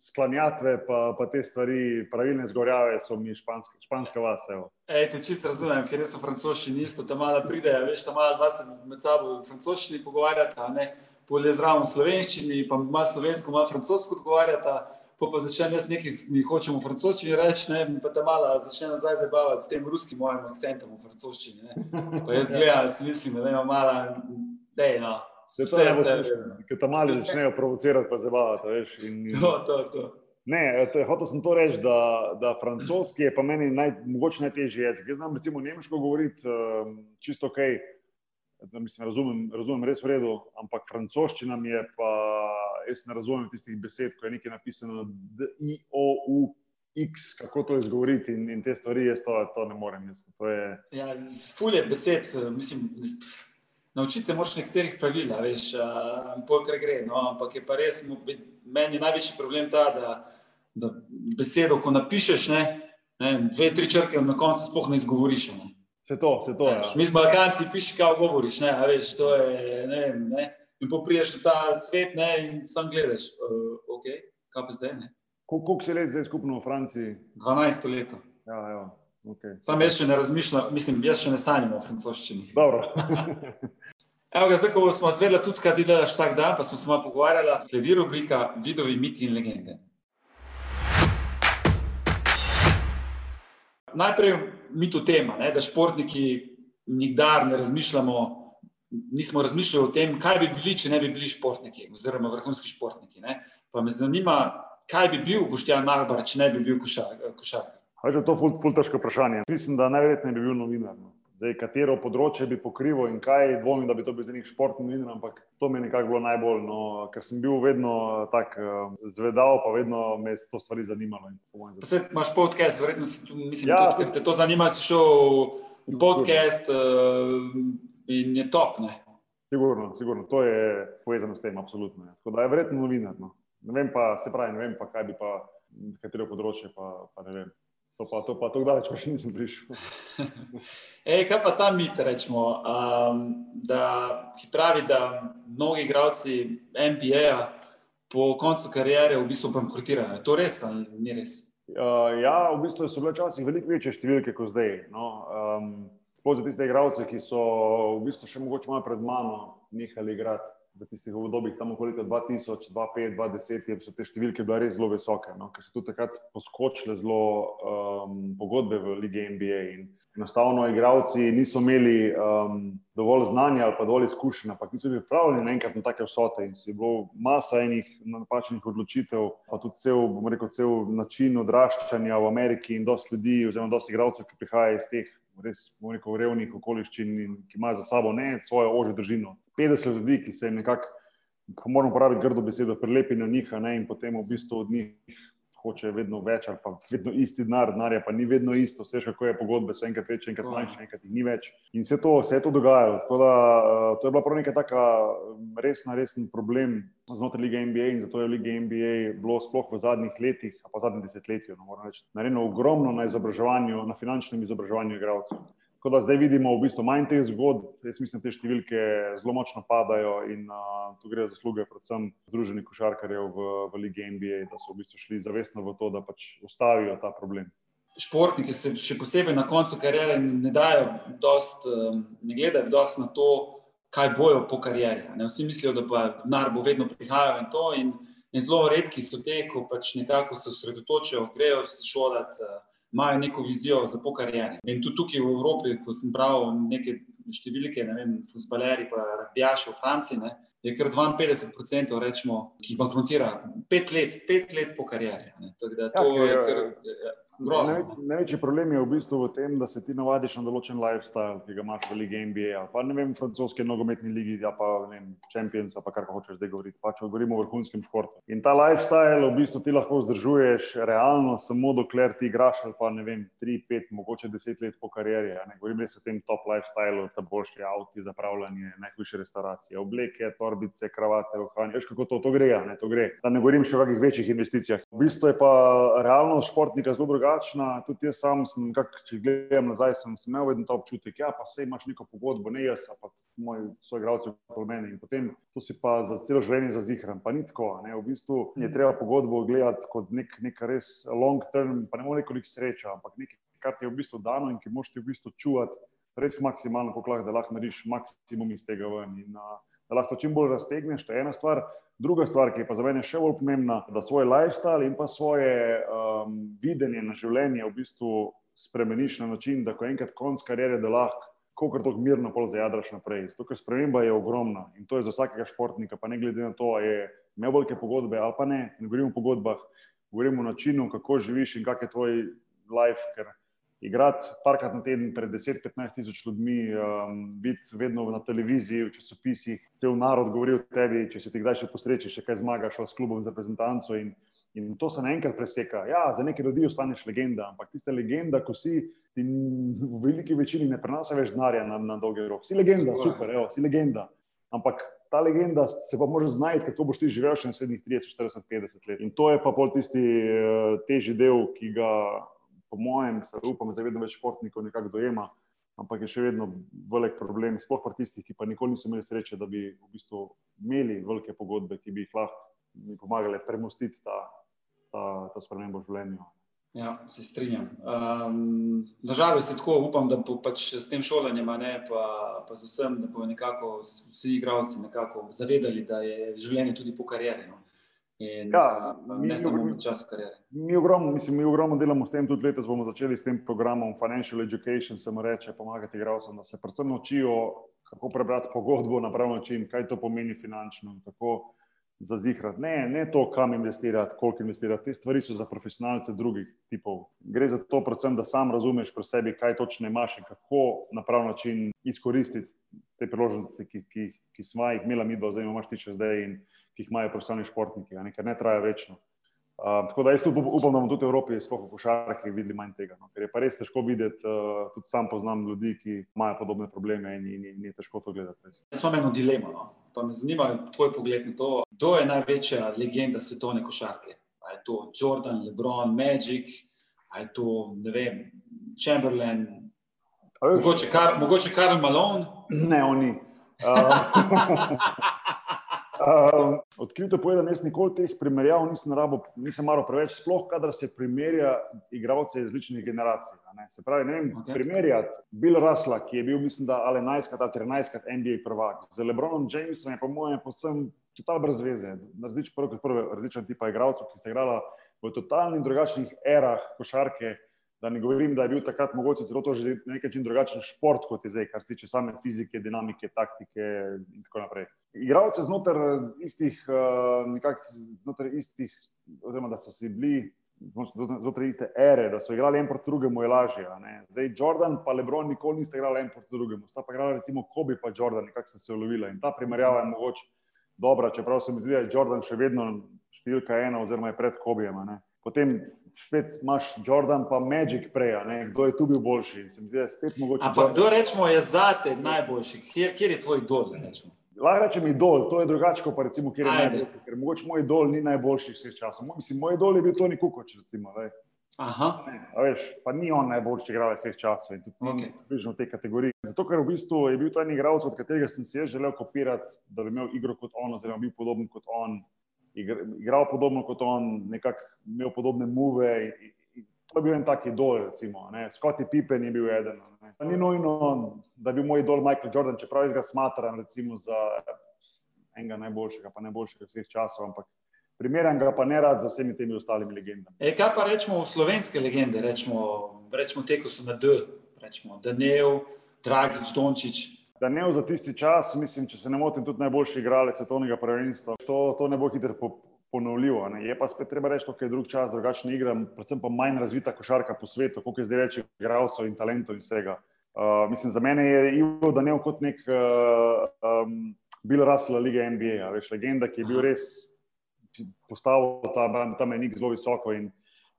sklanjatve, pa, pa te stvari, pravilne zgorjave so mi španska, španska vas. Ej, te čisto razumem, ker so francoši isto, tam malo pridejo, veš, tam malo dva se med sabo francoščini pogovarjata, ne, bolje zraven slovenščini, pa malo slovensko, malo francosko odgovarjata ko pa začnem jaz nekaj, mi hočemo v francoščini reči, ne, pa ta mala začne nazaj zabavati s tem ruskim mojim akcentom v francoščini. Ne. Pa jaz gledam, si mislim, da ima mala, da je no. Se to je vse. Ker tam mali začnejo provocirati, pa zabavati, veš. In, in... To, to, to. Ne, hotel sem to reči, da, da francoski je pa meni naj, mogoče najtežji jezik. Jaz znam recimo nemško govoriti um, čisto ok, da mislim, razumem, razumem res v redu, ampak francoščina mi je pa jaz ne razumem tistih besed, ko je nekaj napisano, da je IOU. X, kako to izgovoriti, in, in te stvari, jaz to, to ne morem. Jaz, to je... ja, Fulje besed, mislim, naučiti se moraš nekaterih pravil, veš, polkrat gre. No, ampak je pa res, meni je največji problem ta, da, da besedo, ko napišeš, ne, ne, dve, tri črke, na koncu sploh ne izgovoriš. Ne. Se to, se to. Ja. Mi smo Balkanci, piši, kaj govoriš. Ne, veš, to je, ne, ne in popriješ v ta svet, ne, in sam gledaš, uh, ok, kaj pa zdaj. Koliko si let zdaj skupno v Franciji? 12 let. Ja, ja. Okay. Sam jaz še ne razmišljam, mislim, jaz še ne sanjam o francoščini. Dobro. <laughs> Evo ga, zdaj, ko smo zvedeli tudi, kaj delaš vsak dan, pa smo se malo pogovarjali, sledi rubrika Vidovi, miti in legende. Najprej mitu tema, ne, da športniki nikdar ne razmišljamo nismo razmišljali o tem, kaj bi bili, če ne bi bili športniki, oziroma vrhunski športniki. Ne? Pa me zanima, kaj bi bil Boštjan Nagbar, če ne bi bil košarkar. Je to ful, ful težko vprašanje. Mislim, da najverjetneje bi bil novinar. No. Zdaj, katero področje bi pokrival in kaj dvomim, da bi to bil za njih športni novinar, ampak to mi je nekako bilo najbolj, no, ker sem bil vedno tak uh, zvedal, pa vedno me je to stvari zanimalo. Pa se imaš podcast, verjetno si tu, mislim, ja, tudi, ker te to zanima, si šel v podcast. Uh, in je top. Ne? Sigurno, sigurno, to je povezano s tem, absolutno. Tako da je verjetno novinar. No. Ne vem pa, se pravi, ne vem pa, kaj bi pa, katero področje pa, pa ne vem. To pa, to pa, to daleč pa še nisem prišel. <laughs> Ej, kaj pa ta mit, rečemo, um, da, ki pravi, da mnogi igralci NBA po koncu karijere v bistvu bankrotirajo. Je to res ali ni res? Uh, ja, v bistvu so bile včasih veliko večje številke kot zdaj. No, um, Sploh za tiste igralce, ki so v bistvu še mogoče malo pred mano nehali igrati v tistih obdobjih, tam okoli 2000, 2005, 2010, so te številke bile res zelo visoke, no? ker so tudi takrat poskočile zelo um, pogodbe v lige NBA. In enostavno, igralci niso imeli um, dovolj znanja ali pa dovolj izkušenj, ampak niso bili pripravljeni naenkrat na take vsote. In je bilo masa enih napačnih odločitev, pa tudi cel, rekel, cel način odraščanja v Ameriki in dosti ljudi, oziroma dosti igralcev, ki prihajajo iz teh. Res, rekel, revnih okoliščin, ki imajo za sabo ne svojo ožjo družino, 50 ljudi, ki se jim nekako, moramo uporabiti grdo besedo, prelepi na njih, ne, in potem v bistvu od njih hoče vedno več, ali pa vedno isti denar, denar pa ni vedno isto, vse kako je pogodbe, so enkrat večje, enkrat manjše, enkrat jih ni več. In vse to se je to dogajalo. Tako da uh, to je bila prav neka taka resna, resen problem znotraj lige NBA in zato je lige NBA bilo sploh v zadnjih letih, pa v zadnjih desetletjih, no, moram reči, narejeno ogromno na izobraževanju, na finančnem izobraževanju igralcev. Tako da zdaj vidimo v bistvu manj teh zgodb, jaz mislim, da te številke zelo močno padajo in uh, tu gre za zasluge predvsem Združenih košarkarjev v, v Ligi NBA, da so v bistvu šli zavestno v to, da pač ustavijo ta problem. Športniki se še posebej na koncu kariere ne dajo, dost, ne gledajo dosti na to, kaj bojo po karieri. Vsi mislijo, da pa denar bo vedno prihajal in to. In, in zelo redki so te, ko pač nekako se osredotočijo, grejo se šolati imajo neko vizijo za pokarijere. In tudi tukaj v Evropi, ko sem bral neke številke, ne vem, fusbaleri, pa rabijaši v Franciji, ne, je kar 52%, rečemo, ki bankrotira pet let, pet let po karieri. Tako da to ja, je kar grozno. No. Največji problem je v bistvu v tem, da se ti navadiš na določen lifestyle, ki ga imaš v Ligi NBA, pa ne vem, francoske nogometne ligi, ja pa ne vem, Champions, pa kar hočeš zdaj govoriti, pa če govorimo o vrhunskem športu. In ta lifestyle v bistvu ti lahko vzdržuješ realno samo dokler ti igraš ali pa ne vem, tri, pet, mogoče deset let po karieri. Ne govorim res o tem top lifestylu, ta boljši avti, zapravljanje, najhujše restauracije, obleke, to torbice, kravate, ohranje. Veš, kako to, to gre, ne, to gre. Da ne govorim še o kakih večjih investicijah. V bistvu je pa realnost športnika zelo drugačna. Tudi jaz sam, sem, kak, če gledam nazaj, sem, sem imel vedno ta občutek, ja, pa se imaš neko pogodbo, ne jaz, pa moji soigravci okoli mene. In potem to si pa za celo življenje zazihram. Pa ni tako. Ne. V bistvu je treba pogodbo gledati kot nek, nek res long term, pa ne more neko nek sreča, ampak nekaj, kar ti je v bistvu dano in ki moš ti v bistvu čuvati. Res maksimalno, lahko, da lahko narediš maksimum iz tega ven. In, uh, da lahko čim bolj raztegneš. To je ena stvar. Druga stvar, ki je pa za mene še bolj pomembna, da svoj lifestyle in pa svoje um, videnje na življenje v bistvu spremeniš na način, da ko enkrat konc karijere, da lahko. Kako tako mirno pol zajadraš naprej. Zato, ker sprememba je ogromna in to je za vsakega športnika, pa ne glede na to, ali je imel velike pogodbe ali pa ne. Ne govorimo o pogodbah, govorimo o načinu, kako živiš in kak je tvoj life. Ker igrati parkrat na teden pred 10-15 tisoč ljudmi, um, biti vedno na televiziji, v časopisih, cel narod govori o tebi, če se ti kdaj še posreči, še kaj zmagaš s klubom za reprezentanco. In, in to se naenkrat preseka. Ja, za nekaj ljudi ostaneš legenda, ampak tiste legenda, ko si. In v veliki večini ne prenaša več denarja na, na dolgi rok. Si legenda, super, evo, si legenda. Ampak ta legenda se pa lahko znajde, kako boš ti živel še naslednjih 30, 40, 50 let. In to je pa pol tisti uh, težji del, ki ga po mojem, se upam, da vedno več športnikov nekako dojema, ampak je še vedno velik problem, sploh pa tistih, ki pa nikoli niso imeli sreče, da bi v bistvu imeli velike pogodbe, ki bi jih lahko pomagali premostiti ta, ta, ta spremembo v življenju. Ja, se strinjam. Um, Nažalost je tako, upam, da bo pač s tem šolanjem, ne, pa, pa z vsem, da bo nekako vsi igravci nekako zavedali, da je življenje tudi po karieri. No. In, ja, uh, ne mi, samo na čas karijere. Mi ogromno, mislim, mi ogromno delamo s tem, tudi letos bomo začeli s tem programom Financial Education, se mu reče, pomagati igralcem, da se predvsem naučijo, kako prebrati pogodbo na prav način, kaj to pomeni finančno, kako zazihrati. Ne, ne to, kam investirati, koliko investirati. Te stvari so za profesionalce drugih tipov. Gre za to, predvsem, da sam razumeš pri sebi, kaj točno imaš in kako na prav način izkoristiti te priložnosti, ki, ki, ki smo jih imeli mi, da zdaj imaš ti še zdaj. In, ki jih imajo profesionalni športniki, ne, ker ne traja večno. Uh, tako da jaz upam, da bomo tudi v Evropi, sploh v košarki, videli manj tega. No. Ker je pa res težko videti, uh, tudi sam poznam ljudi, ki imajo podobne probleme in, in, in je težko to gledati. Jaz imam eno dilemo. No. Pa me zanima tvoj pogled na to, kdo je največja legenda svetovne košarke. Je to Jordan, Lebron, Magic je to, vem, Chamberlain, mogoče, Kar, mogoče Karl Malone. Ne, oni. Uh, <laughs> <laughs> Um, odkrito povedano, jaz nikoli teh primerjav nisem rabo, nisem maro preveč, sploh kadar se primerja igralce iz različnih generacij. Se pravi, ne vem, okay. primerjati Bill Russla, ki je bil, mislim, da ali 11 ali 13 krat NBA prvak, z Lebronom Jamesom je po mojem posem total brez veze. Različ, prvo, prvo, različen tipa igralcev, ki ste igrali v totalnih drugačnih erah košarke. Da ne govorim, da je bil takrat mogoče zelo to že na nek način drugačen šport, kot je zdaj, kar se tiče same fizike, dinamike, taktike in tako naprej igralce znotraj istih, uh, znotraj istih, oziroma da so si bili znotraj iste ere, da so igrali en proti drugemu, je lažje. Zdaj Jordan in Lebron nikoli nista igrali en proti drugemu, sta pa igrali recimo Kobe in Jordan, nekako sta se ulovila. In ta primerjava je mogoče dobra, čeprav se mi zdi, da je Jordan še vedno številka ena, oziroma je pred Kobijem. Potem spet imaš Jordan, pa Magic prej, kdo je tu bil boljši. Ampak kdo rečemo je zate najboljši? Kjer, kjer je tvoj dol? Rečemo? Lahko rečem idol, to je drugače, kot pa recimo, kjer je najboljši. Ker mogoče moj idol ni najboljši vseh časov. Mislim, moj idol je bil Toni Kukoč, recimo. Aha. Veš, pa ni on najboljši igralec vseh časov in tudi okay. ni bližno v tej kategoriji. Zato, ker v bistvu je bil to en igralec, od katerega sem si jaz želel kopirati, da bi imel igro kot on, oziroma bil podoben kot on, igral podobno kot on, nekako imel podobne muve. To je bil en tak idol, recimo. Scotty Pippen je bil eden. Ni nujno, da bi moj idol Michael Jordan, čeprav jaz ga smatram recimo, za enega najboljšega, pa najboljšega vseh časov, ampak primerjam ga pa ne rad z vsemi temi ostalimi legendami. E, kaj pa rečemo v slovenske legende, rečemo, rečemo te, ko so na D, rečemo Daniel, Dragič, Dončić. Daniel za tisti čas, mislim, če se ne motim, tudi najboljši igralec svetovnega prvenstva. To, to ne bo hitro ponovljivo. Ne. Je pa spet treba reči, da je drug čas, drugačna igra, predvsem pa manj razvita košarka po svetu, koliko je zdaj več igralcev in talentov in vsega. Uh, mislim, za mene je Ivo Daniel kot nek uh, um, Bill Russell lige NBA, veš, legenda, ki je bil res postavil ta, ta menik zelo visoko. In,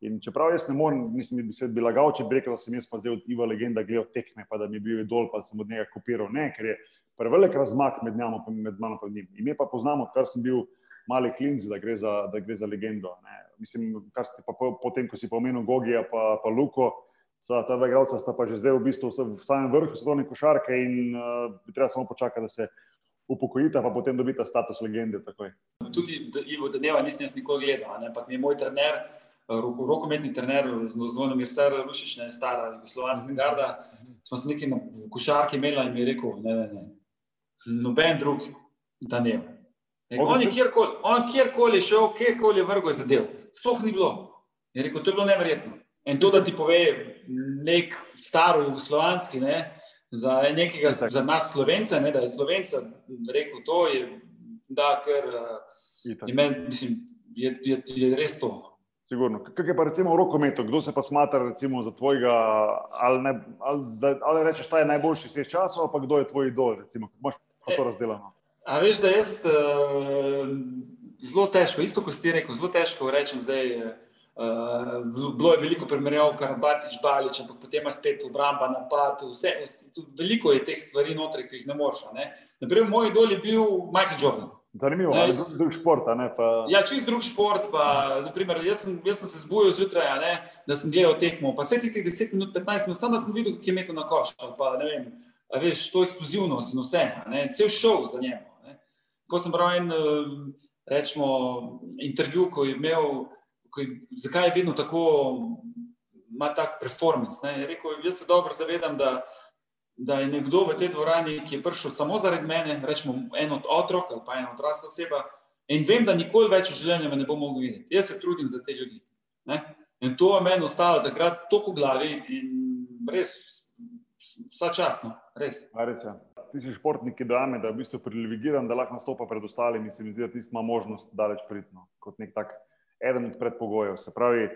in čeprav jaz ne morem, mislim, bi se bi lagal, če bi rekel, da sem jaz pa zdaj od Iva legenda gledal tekme, pa da mi je bil dol, pa sem od njega kopiral. Ne, ker je prevelik razmak med, njamo, med mano in njim. Ime pa poznamo, odkar sem bil mali klinci, da, da gre za legendo. Ne. Mislim, kar ste pa potem, ko si pomenil Gogija, pa, pa Luko, sva, ta dva igralca sta pa že zdaj v bistvu v samem vrhu svetovne košarke in uh, treba samo počakati, da se upokojita, pa potem dobita status legende. Takoj. Tudi Ivo Dneva nisem jaz nikoli gledal, ampak mi je moj trener. Rokometni trener, zelo mir, vse rušiš, ne stara, jugoslovanska mhm. garda. Smo se nekaj na košarki imeli in mi je rekel: ne, ne, ne, noben drug, da ne. On je kjerkoli, on kjerkoli šel, kjerkoli je vrgo zadev. Sploh ni bilo. Je rekel, to je bilo neverjetno. In to, da ti pove nek staro jugoslovanski, ne, za nekega, za nas slovence, ne, da je slovenca rekel to, je, da, uh, je, men, mislim, je, je, je res to. Sigurno. Kaj je pa recimo v rokometu, kdo se pa smatra recimo za tvojega, ali, ne, ali, da, ali rečeš, ta je najboljši vseh časov, pa kdo je tvoj idol, recimo, kako imaš to e, razdeljeno? A veš, da jaz uh, zelo težko, isto kot si rekel, zelo težko rečem zdaj. Uh, bilo je veliko primerjav, kar Batič, Balič, ampak potem imaš spet obramba, napad, vse, veliko je teh stvari notri, ki jih ne moreš. Naprimer, moj idol je bil Michael Jordan. Zanimivo, je to drug šport. Pa... Ja, čist drug šport. Pa, naprimer, jaz, sem, jaz sem se zbudil zjutraj, ne, da sem gledal tekmo. Pa vse tistih 10 minut, 15 minut, samo da sem videl, kako je metal na koš. Pa, vem, veš, to eksplozivnost in vse. Ne, cel šov za njim. Ko sem bral en rečemo, intervju, ko je imel, ko je, zakaj je vedno tako, ima tak performance. Ne? Je rekel, jaz se dobro zavedam, da, da je nekdo v tej dvorani, ki je prišel samo zaradi mene, rečemo, en od otrok ali pa ena odrasla oseba. In vem, da nikoli več v življenju me ne bom mogel videti. Jaz se trudim za te ljudi. Ne? In to je meni ostalo takrat toliko v glavi in res vsa časno, res. res ja ti si športnik, ki dame, da je v bistvu privilegiran, da lahko nastopa pred ostalimi, se mi zdi, da ti ima možnost daleč pridno, kot nek tak eden od predpogojev. Se pravi,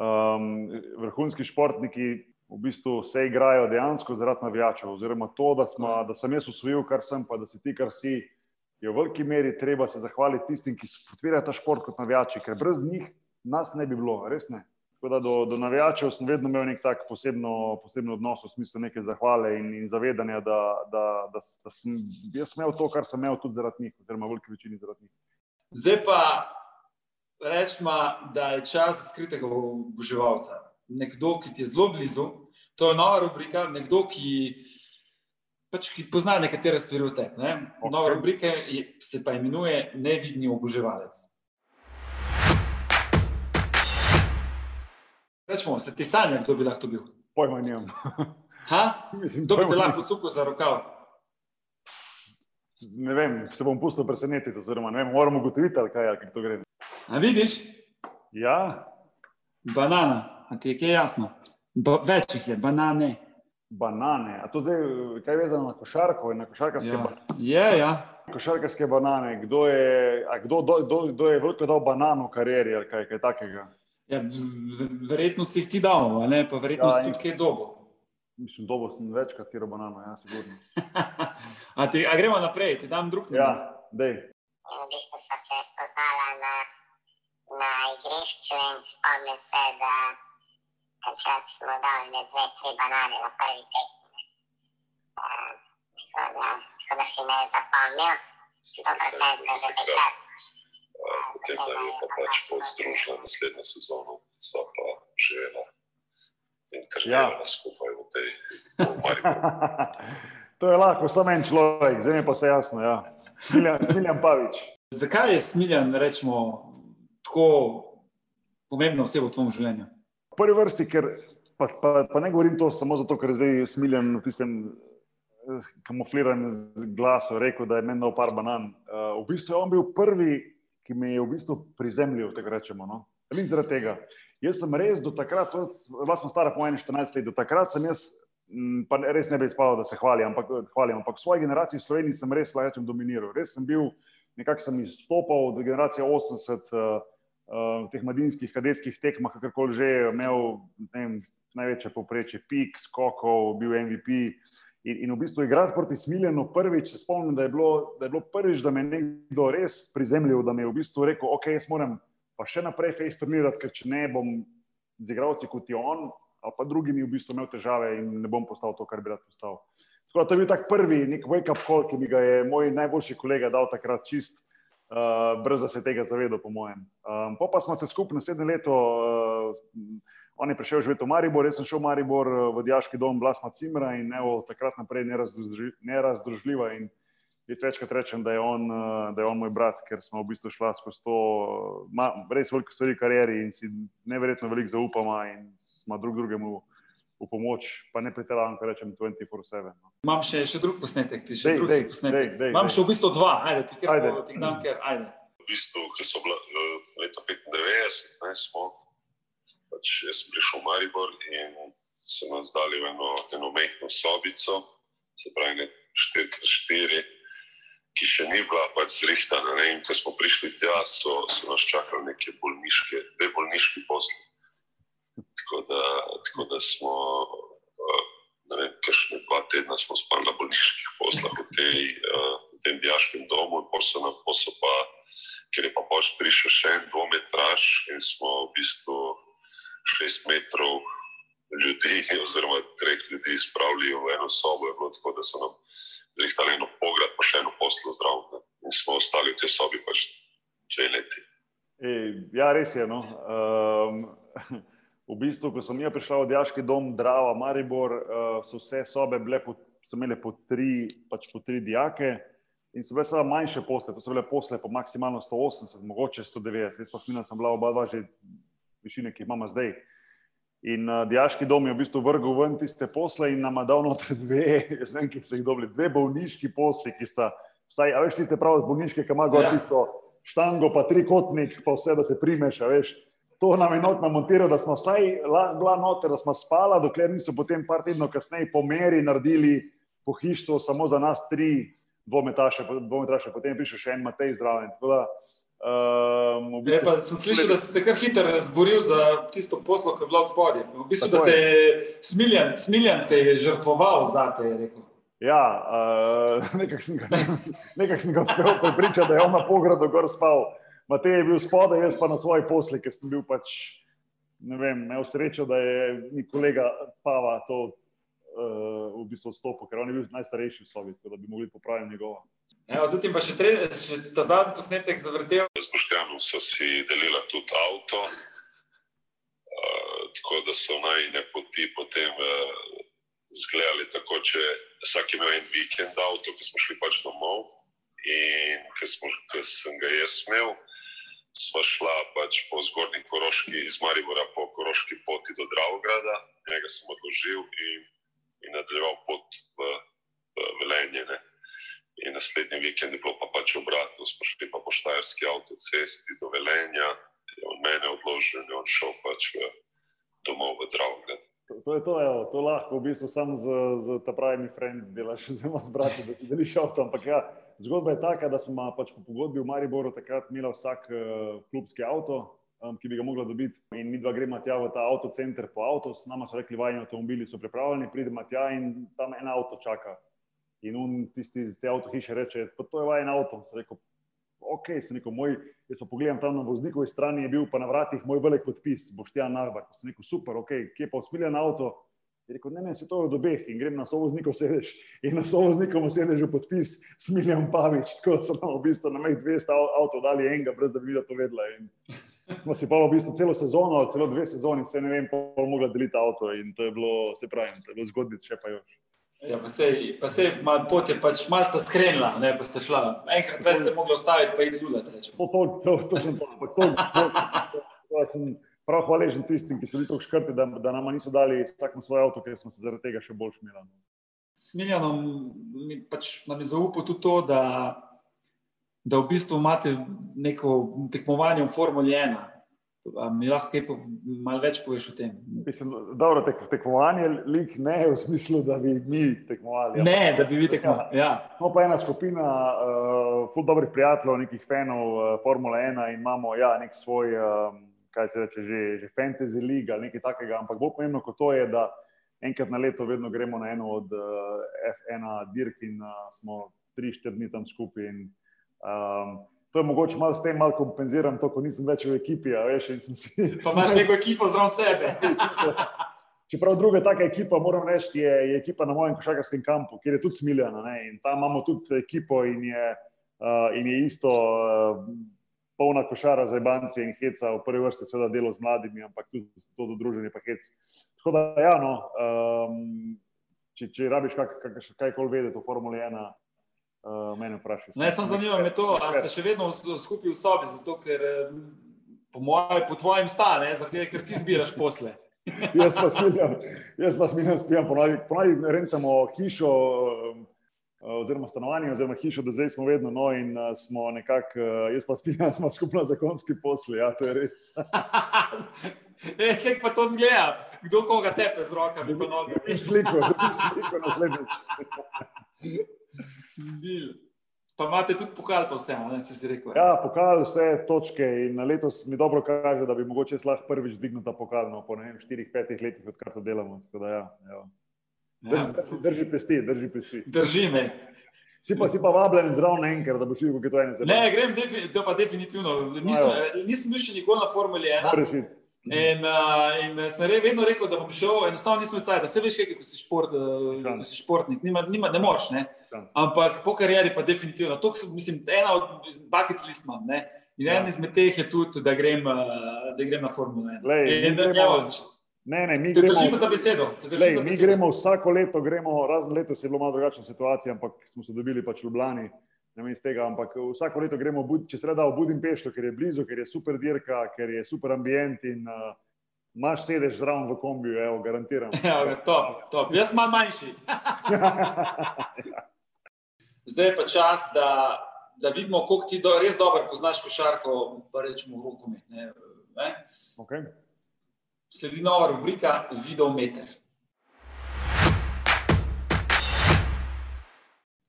um, vrhunski športniki v bistvu se igrajo dejansko zaradi navijačev, oziroma to, da, smo, da sem jaz usvojil, kar sem, pa da si ti, kar si, je v veliki meri treba se zahvaliti tistim, ki podpirajo ta šport kot navijači, ker brez njih nas ne bi bilo, res ne. Da, do, do navijačev sem vedno imel nek tak posebno, posebno odnos, v smislu neke zahvale in, in zavedanja, da, da, da, da sem jaz imel to, kar sem imel tudi zaradi njih, oziroma veliki večini zaradi njih. Zdaj pa rečemo, da je čas skritega oboževalca. nekdo, ki ti je zelo blizu. To je nova rubrika, nekdo, ki, pač, ki pozna nekatere stvari v tebi. Ne? Nova rubrika je, se pa imenuje Nevidni oboževalec. Rečemo, se ti sanja, kdo bi lahko bil? Pojma nimam. <laughs> Ha? Mislim, Kdo bi te lahko cukal za rokav? Ne vem, se bom pustil presenetiti, oziroma ne vem, moramo ugotoviti, ali kaj, kako to gre. A vidiš, Ja, banana, a ti je kaj jasno? Ba, več jih je, banane. banane. A to zdaj, kaj vezano na košarko in na košarkarske, Ja. ba Je, ja. košarkarske banane? Kdo je, kdo, do, do, kdo je veliko dal banano v karieri ali kaj, kaj takega? Ja verjetno si jih ti dal, a ne? pa verjetno Ja, si tudi kaj dobo. Mislim, dobo sem večkrat tiro banano, ja, sigurno. <laughs> a, ti, a gremo naprej, ti dam drug Ja, namen. dej. In v bistvu sva se spoznala na, na igrišču in spomnim se, da takrat smo dali ne dve, tri banane na prvi tekmi. Uh, tako, da, tako da si me je zapomnil, sto procentno že takrat. Potem pa je pa pač pot združila naslednjo sezono, sva pa živela in trenirala ja. skupaj v tej <laughs> v Mariboru. to je lahko, samo en človek, zdaj je pa vse jasno. Ja. Smiljan, Smiljan Pavič. Zakaj je Smiljan, rečemo, tako pomembna oseba v tvojem življenju? V prvi vrsti, ker pa, pa, pa ne govorim to samo zato, ker je zdaj smiljen v tistem eh, kamufliranem glasu rekel, da je meni dal par banan. Uh, v bistvu je on bil prvi, ki me je v bistvu prizemljil, tako rečemo. No? Ni zaradi tega. Jaz sem res do takrat, bila sem stara po 14 let, do takrat sem jaz, m, pa res ne bi spal, da se hvalim, ampak, hvalim, ampak v svoji generaciji v Sloveniji sem res, lahko rečem, dominiral. Res sem bil, nekako sem izstopal od generacije 80. Uh, v teh mladinskih kadetskih tekmah, kakorkoli že, imel vem, največje povprečje, pik, skokov, bil MVP. In, in v bistvu igrati proti Smiljanu prvič, se spomnim, da je, bilo, da je bilo prvič, da me je nekdo res prizemljil, da mi je v bistvu rekel, ok, jaz moram pa še naprej face turnirati, ker če ne bom z igravci kot je on, ali pa drugimi v bistvu imel težave in ne bom postal to, kar bi rad postal. Tako da to je bil tak prvi nek wake-up call, ki mi ga je moj najboljši kolega dal takrat čist uh, brez da se tega zavedal, po mojem. Um, pa, pa smo se skupaj naslednje leto, uh, on je prišel živeti v Maribor, jaz sem šel v Maribor uh, v Dijaški dom Blasma Cimra in evo, takrat naprej nerazdružljiva. nerazdružljiva in jaz večkrat rečem, da je, on, uh, da je on moj brat, ker smo v bistvu šla skozi to uh, ma, res veliko stvari v karieri in si neverjetno veliko zaupamo in smo drug drugemu v pomoč, pa ne pretiravam, kar rečem 24-7. No. Imam še, še drug posnetek, ti še Dej, drug dej, posnetek. dej, dej, Imam dej. še v bistvu dva, ajde, ti kar Ajde. po- ti dam, ker ajde. V bistvu, ki so bila leta 95, ne, smo, pač jaz sem prišel v Maribor in so nas dali v eno, eno mehko sobico, se pravi, ne 4x4, ki še ni bila pač zrihtana. Ne, in ko smo prišli tja, so, so nas čakali neke bolniške, dve bolniški posli. Tako da, tako da smo, uh, ne vem, kakšne dva tedna smo spali na bolniških poslah v, tej, uh, v tem dijaškem domu, in nam pol so pa ker je pa pač prišel še en dvometraž in smo v bistvu šest metrov ljudi, oziroma treh ljudi, spravili v eno sobo. Je bilo tako, da so nam zrihtali eno pograd, pa še eno poslo zdravo. In smo ostali v tej sobi pač dve leti. Ej, ja, res je. No. Um, v bistvu, ko sem jaz prišel v Dijaški dom Drava, Maribor, uh, so vse sobe bile po, so imele po tri, pač po tri dijake. In so bile samo manjše posle, to so bile posle po maksimalno 180, mogoče 190, jaz pa sem bila oba dva že višine, ki imamo zdaj. In uh, dijaški dom je v bistvu vrgel ven tiste posle in nam dal noter dve, jaz ne vem, ki so jih dobili, dve bolniški posli, ki sta, vsaj, a veš, tiste pravo z bolniške, ki ima gor Ja. tisto štango, pa trikotnik, pa vse, da se primeš, a veš. To nam je not namontiral, da smo vsaj la- bila noter, da smo spala, dokler niso potem par tednov kasneje po meri naredili pohištvo samo za nas tri dvometaše, dvometaše. potem je prišel še en Matej zraven. Tako da, um, v Je, pa sem slišal, da si se kar hitro zboril za tisto poslo, ki je bilo od spodaj. V bistvu, da Tako se je Smiljan, Smiljan se je žrtvoval za te, je rekel. Ja, uh, <laughs> nekako sem, ga- <laughs> nekako sem ga uspel prepričati, da je on na pogradu gor spal. Matej je bil spodaj, jaz pa na svoji posli, ker sem bil pač, ne vem, imel srečo, da je mi kolega Pava to uh, v bistvu stopil, ker on je bil najstarejši v sobi, tako da bi mogli popraviti njegovo. Evo, zdaj ti pa še, tre, še ta zadnji posnetek zavrtel. Z Boštjanom so si delila tudi avto, uh, tako da so najne poti potem uh, zgledali tako, če vsak imel en vikend avto, ki smo šli pač domov in ki sem ga jaz imel. Sva šla pač po zgornji Koroški, iz Maribora po Koroški poti do Dravograda, njega sem odložil in, in nadaljeval pot v, v Velenje. Ne. In naslednji vikend je bilo pa pač obratno, smo šli pa po Štajerski avtocesti do Velenja, je on mene odložil in on šel pač v, domov v Dravograd. To, je to, evo, to lahko v bistvu samo z, z ta pravimi frendi delaš, <laughs> zelo z brati, da si deliš avto. Ampak ja, zgodba je taka, da smo pač po pogodbi v Mariboru takrat imeli vsak uh, klubski avto, um, ki bi ga mogla dobiti. In mi dva gremo tja v ta avtocenter po avto, s nama so rekli, vajni avtomobili so pripravljeni, pridemo tja in tam en avto čaka. In tisti iz te avto hiše reče, pa to je vajen avto. Sem rekel, ok, sem rekel, moj, jaz pa pogledam tam na voznikovi strani, je bil pa na vratih moj velik podpis, Boštjan Nahbar. Sem rekel, super, ok, kje pa usmiljen avto. Je rekel, ne, ne, se to je od obeh in grem na sovoznikov sedež in na sovoznikom sedežu podpis Smiljan Pavič, tako da so nam v bistvu na meh 200 avto dali enega, brez da bi to vedela. In smo si pa v bistvu celo sezono, celo dve sezoni, se ne vem, pol mogla deliti avto in to je bilo, se pravi, to je bilo zgodbic še pa još. Ja, pa sej, pa sej mal, pot je pač malo sta skrenila, ne pa ste šla. Enkrat več ste mogli ostaviti, pa iti lulat. To, to, to, to sem to, to, to, to, to, to sem prav hvaležen tistim, ki so bili tako škrti, da, da nam niso dali vsakmu svoj avto, ker smo se zaradi tega še bolj šmirali. Smiljanom pač nam je zaupal tudi to, da, da v bistvu imate neko tekmovanje v Formuli 1 Mi lahko kaj malo več poveš o tem? Mislim, dobro, tek, tekmovanje lik ne v smislu, da bi mi tekmovali. Ne, da bi vi tekmovali. Ja. No, pa ena skupina uh, ful dobrih prijateljev, nekih fanov uh, Formule 1 in imamo ja, nek svoj, um, kaj se reče, že, že fantasy league ali nekaj takega, ampak bolj pomembno kot to je, da enkrat na leto vedno gremo na eno od uh, F1 dirk in uh, smo tri, štiri dni tam skupaj. In, um, to je mogoče malo s tem, malo kompenziram to, ko nisem več v ekipi. Veš, si... Pa imaš neko ekipo zraven sebe. <laughs> Čeprav druga taka ekipa, moram reči, je, je ekipa na mojem košarkarskem kampu, kjer je tudi smiljena. Ne? In tam imamo tudi ekipo in je, uh, in je isto uh, polna košara za banke in heca, v prvi vrsti seveda delo z mladimi, ampak tudi to do druženja pa hec. Tako da, ja, no, um, če, če rabiš kaj, kaj koli vedeti o Formuli 1, uh, mene vprašati. Ne, sem zanimiv, to, ali ste še vedno skupaj v sobi, zato ker po, moj, po tvojem stane, zaradi tega, ker ti zbiraš posle. <laughs> jaz pa smiljam, jaz pa smiljam, spijam, ponavadi rentamo hišo, oziroma stanovanje, oziroma hišo, da zdaj smo vedno no in smo nekako, jaz pa spijam, <laughs> smo skupno zakonski posli, ja, to je res. <laughs> E, Kaj pa to zgleda? Kdo koga tepe z rokami? Sliko, sliko naslednjič. Dil. Pa imate tudi pokal, pa vse, ne si rekel. Ja, pokal, vse točke in letos mi dobro kaže, da bi mogoče lahko prvič dvignil ta pokal, no, po ne vem, štirih, petih letih, odkar to delamo. Da, ja, ja. Drži, ja, drži pesti, drži pesti. Drži me. Si pa, si pa vabljen zraven enkrat, da boš videl, kako je to eno zelo. Ne, grem, defi, to pa definitivno. Nisem, no, nisem bil še nikoli na Formuli 1. In, uh, in sem re, vedno rekel, da bom šel, enostavno nisem cajt, da se veš, kaj, ko si, šport, uh, si športnik, nima, nima, ne moreš. Ne? Ampak po karieri pa definitivno. To je, mislim, ena od bucket list imam. In ja. en izmed teh je tudi, da grem, uh, da grem na Formule 1. Lej, in, da, gremo, ne, ne, mi gremo, držimo za besedo. Lej, za mi besedo. gremo vsako leto, gremo, razen letos je bilo malo drugačna situacija, ampak smo se dobili pač v Ljubljani. Tega, ampak vsako leto gremo, če se reda v Budimpešti, ker je blizu, ker je super dirka, ker je super ambient in uh, imaš sedež zraven v kombiju, evo, garantiram. <laughs> Ja, top, top. Jaz sem malo manjši. <laughs> Zdaj je pa čas, da, da vidimo, koliko ti do, res dobro poznaš košarko, pa rečemo rokomet. Okay. Sledi nova rubrika Videometer.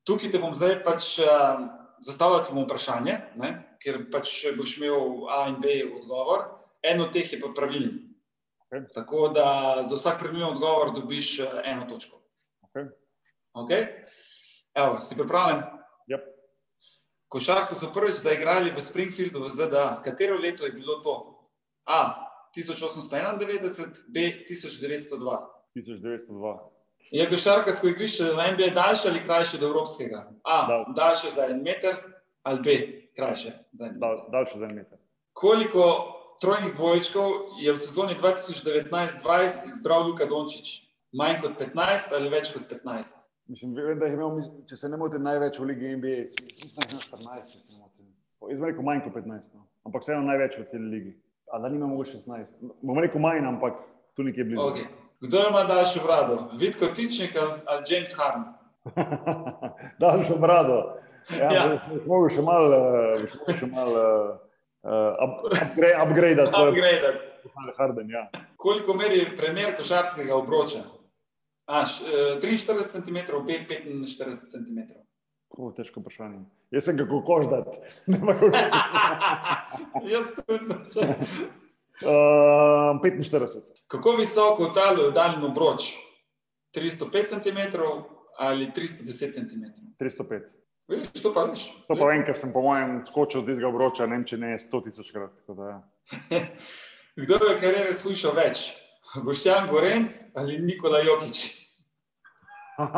Tukaj te bom zdaj pač uh, zastavljal vprašanje, ne? ker pač boš imel A in B odgovor. En od teh je pa pravilen. Okay. Tako da za vsak pravilen odgovor dobiš eno točko. Okay. Okay? Evo, si pripravljen? Yep. Košarko so prvič zaigrali v Springfieldu v ZDA. Katero leto je bilo to? A. 1891, B. 1902. 1902. Je košarkarsko igrišče na NBA daljše ali krajše od evropskega? A. Dal. Daljše za en meter ali B. Krajše za en meter. Dal, daljše za en meter. Koliko trojnih dvojčkov je v sezoni 2019-2020 izbral Luka Dončić. Manj kot 15 ali več kot 15? Mislim, vem, da je imel, če se ne motim, največ v Ligi NBA. Mislim, da je imel 14, če se ne motim. Jaz bom rekel manj kot 15, no. ampak vseeno največ v celi ligi. A da nima mogoče 16. Bom rekel manj, ampak tu nekje blizu. Okay. Kdo ima daljšo brado? Vidko Tičnik ali James Harden? <laughs> daljšo brado. Ja, ja. Smo še malo mal, uh, upgrade. Upgrade. Harden, ja. Koliko meri premjer košarskega obroča? A, š, uh, 43 cm, B 45 cm. O, težko vprašanje. Jaz sem kako koždat. <laughs> <laughs> Jaz tudi. Uh, 45. Kako visoko je daljni obroč? 305 cm ali 310 cm? 305. Vidiš, to pa veš. To pa vem, ker sem po mojem skočil od tistega obroča, ne vem, če ne 100 tisoč krat. Ja. <laughs> Kdo je v karieri slušal več? Boštjan Gorenc ali Nikola Jokič? uh,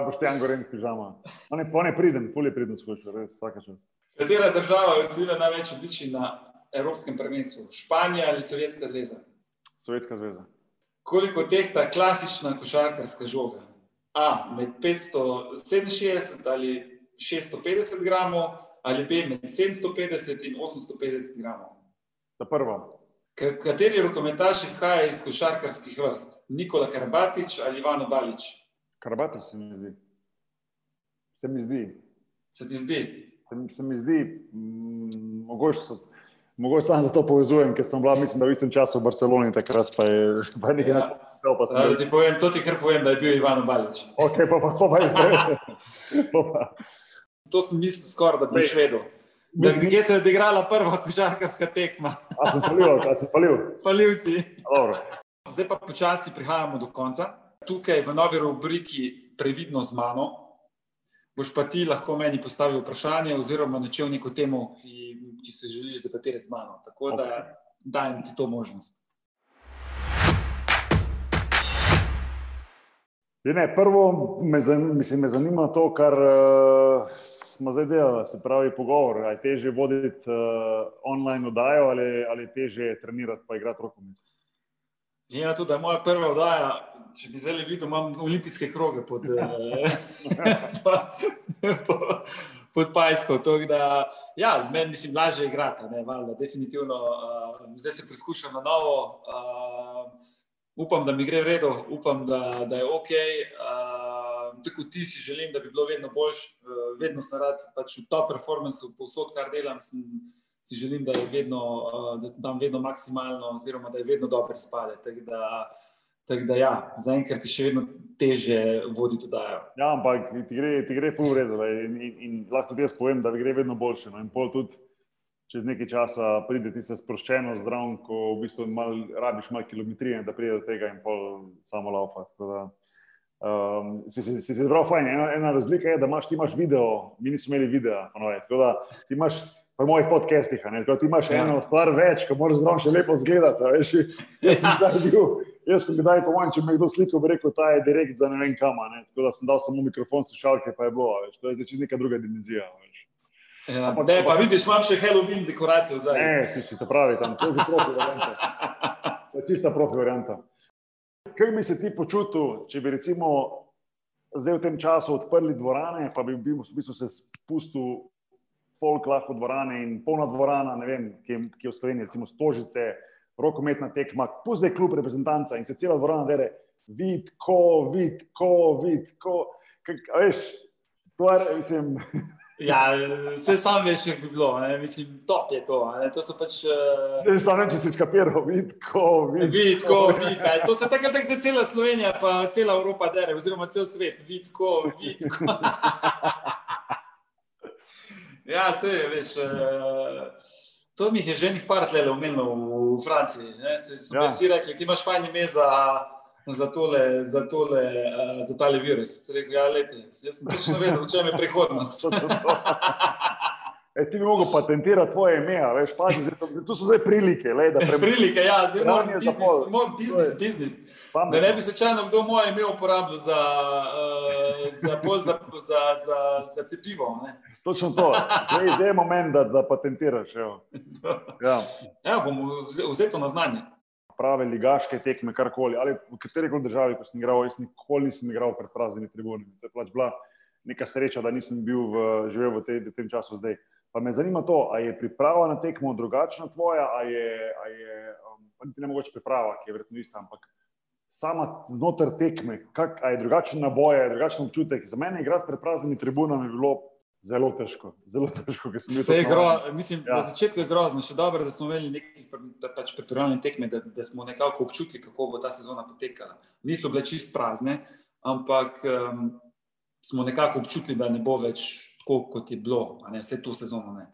<laughs> Boštjan Gorenc, pižama. On je, on je priden, fulje priden skušal, res vsake čas. Katera država je osvojila največ odličij na Evropskem prvenstvu? Španija ali Sovjetska zveza? Sovjetska zveza. Koliko tehta klasična košarkarska žoga? A. Med 567 ali 650 gramov, ali B. Med 750 in 850 gramov. Ta prva. Kateri rokometaš izhaja iz košarkarskih vrst? Nikola Karabatič ali Ivano Balič? Karabatič se mi zdi. Se mi zdi. Se ti zdi? Se, se mi zdi, mm, mogoče, so, mogoče samo zato povezujem, ker sem bila, mislim, da v istem času v Barceloni takrat, pa je pa nekaj ja. napisal. Pa da ti povem, to ti kar povem, da je bil Ivano Balič. Ok, pa pa, pa, pa to sem mislil skoraj, da bi švedel. Da, kje se je odigrala prva košarkarska tekma? A sem falil, a sem falil. Falil si. Dobro. Zdaj pa počasi prihajamo do konca. Tukaj v novi rubriki Previdno z mano boš pa ti lahko meni postavil vprašanje oziroma načel neko temo, ki, ki se želiš debatirati z mano. Tako da okay. dajem ti to možnost. Ne, prvo me, zan, mislim, me zanima to, kar uh, smo zdaj delali, se pravi pogovor. Ali je teže voditi uh, online oddajo ali, ali je teže trenirati pa igrati rokomet? Glede na to, da je moja prva oddaja, če bi zdaj videl, imam olimpijske kroge pod, eh, <laughs> pod Pajsko. Da, ja, meni mislim, lažje je igrati, ne, valjda, definitivno. Uh, zdaj se preizkušam na novo. Uh, upam, da mi gre v redu, upam, da, da je ok. Uh, tako ti si želim, da bi bilo vedno boljš, eh, vedno sem rad pač v top performanceu, povsod, kar delam, sem, si želim, da je vedno, da dam vedno maksimalno, oziroma da je vedno dobro spade. Tako da, tak da ja, zaenkrat je še vedno teže voditi oddajo. Ja, ampak ti gre, ti gre v redu in, in, in lahko tudi jaz povem, da gre vedno boljše. No, in pol tudi. Čez nekaj časa pride ti se sproščeno, zdrav, ko v bistvu mal, rabiš malo kilometrije, da pride do tega in pol samo laufa. Um, si si, si, si zbral fajn. Ena, ena razlika je, da imaš, imaš video, mi nismo imeli videa. Tako da ti imaš pri mojih podcastih, tako da ti imaš ja. eno stvar več, ko moraš zraven še lepo zgledati. Jaz sem kdaj bil, jaz sem kdaj po manj, če me kdo sliko, bi rekel, ta je direkt za ne vem kam. Ne? Tako da sem dal samo mikrofon, slušalke, pa je bilo. Veš? To je zdaj neka druga dimenzija. Ja, Ampak, ne, pa vidiš, imam še Halloween dekoracijo zdaj. Ne, si si to pravi, tam je že profi varianta. To je čista profi varianta. Kaj bi se ti počutil, če bi recimo zdaj v tem času odprli dvorane, pa bi bil v bistvu se spustil folk lahko dvorane in polna dvorana, ne vem, ki je, ki je v Sloveniji, recimo Stožice, rokometna tekma, puzdaj klub reprezentanca in se cela dvorana vere, vid, ko, vid, ko, vid, ko, kaj, veš, to je, mislim. <laughs> Ja, vse sam veš, kako bi bilo, ne? mislim, top je to. Ne? To so pač. Uh... Ne, samo če si skapiral, vidko, vidko. Vidko, to se tako za cela Slovenija, pa cela Evropa dere, oziroma cel svet, vidko, vidko. <laughs> ja, vse veš. Uh... To mi je že nekaj par let omenilo v Franciji. Ja. Vsi rekli, ti imaš fajn ime za za tole, za tole, uh, za tale virus. Se rekel, ja, leti, jaz sem točno vedel, v čem je prihodnost. <laughs> E, ti bi mogel patentirati tvoje ime, veš, pazi, zdaj, so- tu so zdaj prilike. Le, <laughs> Prilike, ja, zdaj moram biznis, moram biznis, biznis. Da ne bi slučajno kdo moje ime uporabil za, uh, za, bolj za, za, za, za cepivo. Ne? Točno to. Zdaj, zdaj je moment, da, da patentiraš. evo. <laughs> Ja. Ja, bom vze- vzel to na znanje. Prave ligaške tekme, karkoli. Ali v kateri koli državi, ko sem igral, jaz nikoli nisem igral pred praznimi tribunami. To je pač bila neka sreča, da nisem bil v, živel v, tej, v tem času zdaj. Pa me zanima to, ali je priprava na tekmo drugačna tvoja, ali je, a je um, ne mogoče priprava, ki je verjetno ista, ampak sama znotraj tekme, kak, a je drugačen naboj, je drugačen občutek. Za mene igrati pred praznimi tribunami je bilo zelo težko. Zelo težko, ker sem bil Vse je tako gro, navaden. mislim, Ja. Na začetku je grozno, še dobro, da smo imeli nekaj pa- pač pripravljene tekme, da, da smo nekako občutili, kako bo ta sezona potekala. Niso bile čist prazne, ampak um, smo nekako občutili, da ne bo več tako, kot je bilo, ne, vse to sezono. Ne.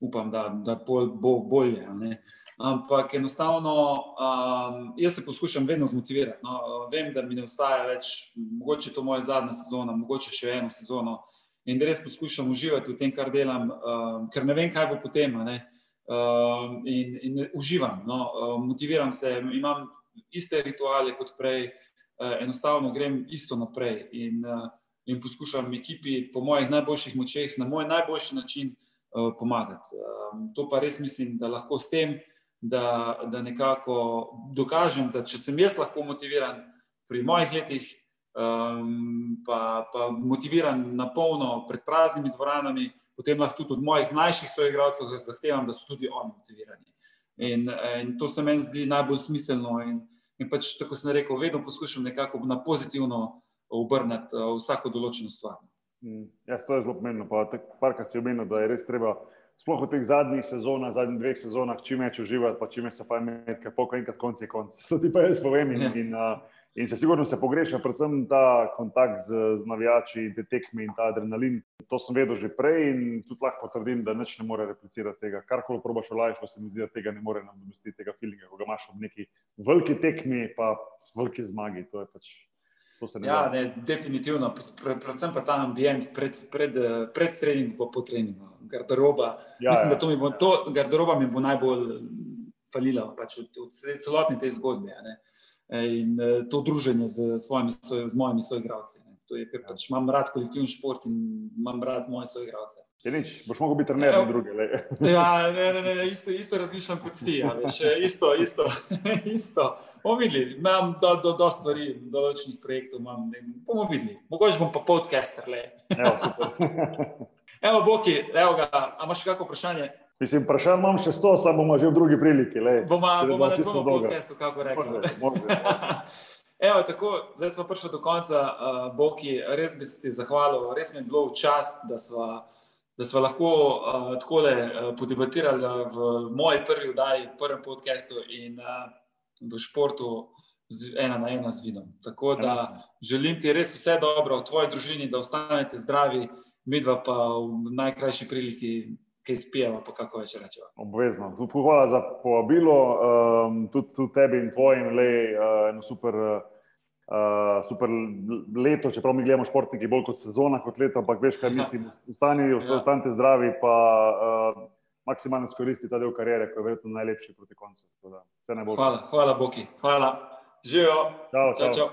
Upam, da, da pol bo bolje. ne. Ampak enostavno, um, jaz se poskušam vedno zmotivirati. No. Vem, da mi ne ostaja več, mogoče to moja zadnja sezona, mogoče še eno sezono. In da res poskušam uživati v tem, kar delam, um, ker ne vem, kaj bo potem. Um, in, in uživam, no, um, motiviram se, imam iste rituale kot prej, uh, enostavno grem isto naprej in, uh, in poskušam ekipi po mojih najboljših močeh na moj najboljši način uh, pomagati. Um, to pa res mislim, da lahko s tem, da, da nekako dokažem, da če sem jaz lahko motiviran pri mojih letih, um, pa, pa motiviran na polno pred praznimi dvoranami, potem lahko tudi od mojih mlajših soigralcev zahtevam, da so tudi oni motivirani. In, in to se meni zdi najbolj smiselno. In, in pač, tako sem rekel, vedno poskušam nekako na pozitivno obrniti uh, vsako določeno stvar. Mm, Ja, to je zelo pomembno. Parkrat si omenil, da je res treba, sploh v teh zadnjih sezonah, zadnjih dveh sezonah, čim več uživati, pa čim več se fajn imeti, ker poko enkrat konc je konc. <laughs> To ti pa jaz povem. In, Ja. in, uh, in se sigurno se pogreša, predvsem ta kontakt z, z navijači te tekme in ta adrenalin. To sem vedel že prej in tudi lahko potrdim, da nič ne more replicirati tega. Karkoli probaš v life, se mi zdi, da tega ne more nadomestiti, tega feelinga, ko ga imaš ob neki veliki tekmi, pa veliki zmagi. To je pač. To se ne Ja, da. ne, definitivno. Pre- Predvsem pa ta ambient pred, pred, pred treningom, pa po treningu. Garderoba. Ja, Mislim, ja. da to mi bo, to, garderoba mi bo najbolj falila pač od, od celotne te zgodbe. a ne. In eh, to druženje z, svojimi, z mojimi soigralci. To je, ker pač imam rad kolektivni šport in imam rad moje soigralce. Je nič, boš mogel biti trener Ja. na druge. le. Ja, <laughs> ne, ne, ne, isto, isto razmišljam kot ti. a Veš, eh, isto, isto, <laughs> isto. Bomo videli, imam do, do, do stvari, določenih projektov. Imam, ne, bomo videli. Mogoče bom pa podcaster. Le. Evo. <laughs> Evo, Boki, evo ga, a imaš še kakšno vprašanje? Mislim, vprašanj imam še sto, samo bomo že v drugi priliki. Bomo Če ne bomo bo na tvojem dolga. podkastu, kako rekli. Evo, tako, zdaj smo prišli do konca, uh, Boki, res bi se ti zahvalil, res mi je bilo v čast, da smo, da smo lahko uh, tako uh, podebatirali v moji prvi vdaji, v prvem podkastu in uh, v športu z, ena na ena z vidom. Tako da želim ti res vse dobro v tvoji družini, da ostanete zdravi, midva pa v najkrajši priliki, kaj spijeva, pa kako več rečeva. Obvezno. Tudi hvala za povabilo, um, tudi, tudi tebi in tvojim, le uh, eno super, uh, super leto, čeprav mi gledamo športniki bolj kot sezona, kot leto, ampak veš, kaj <laughs> mislim. Ostani, Ja. ostanite zdravi, pa uh, maksimalno izkoristi ta del kariere, ki je verjetno najlepši proti koncu. Hvala, hvala, Boki. Hvala. Živijo. Čau, Čau, čau. čau.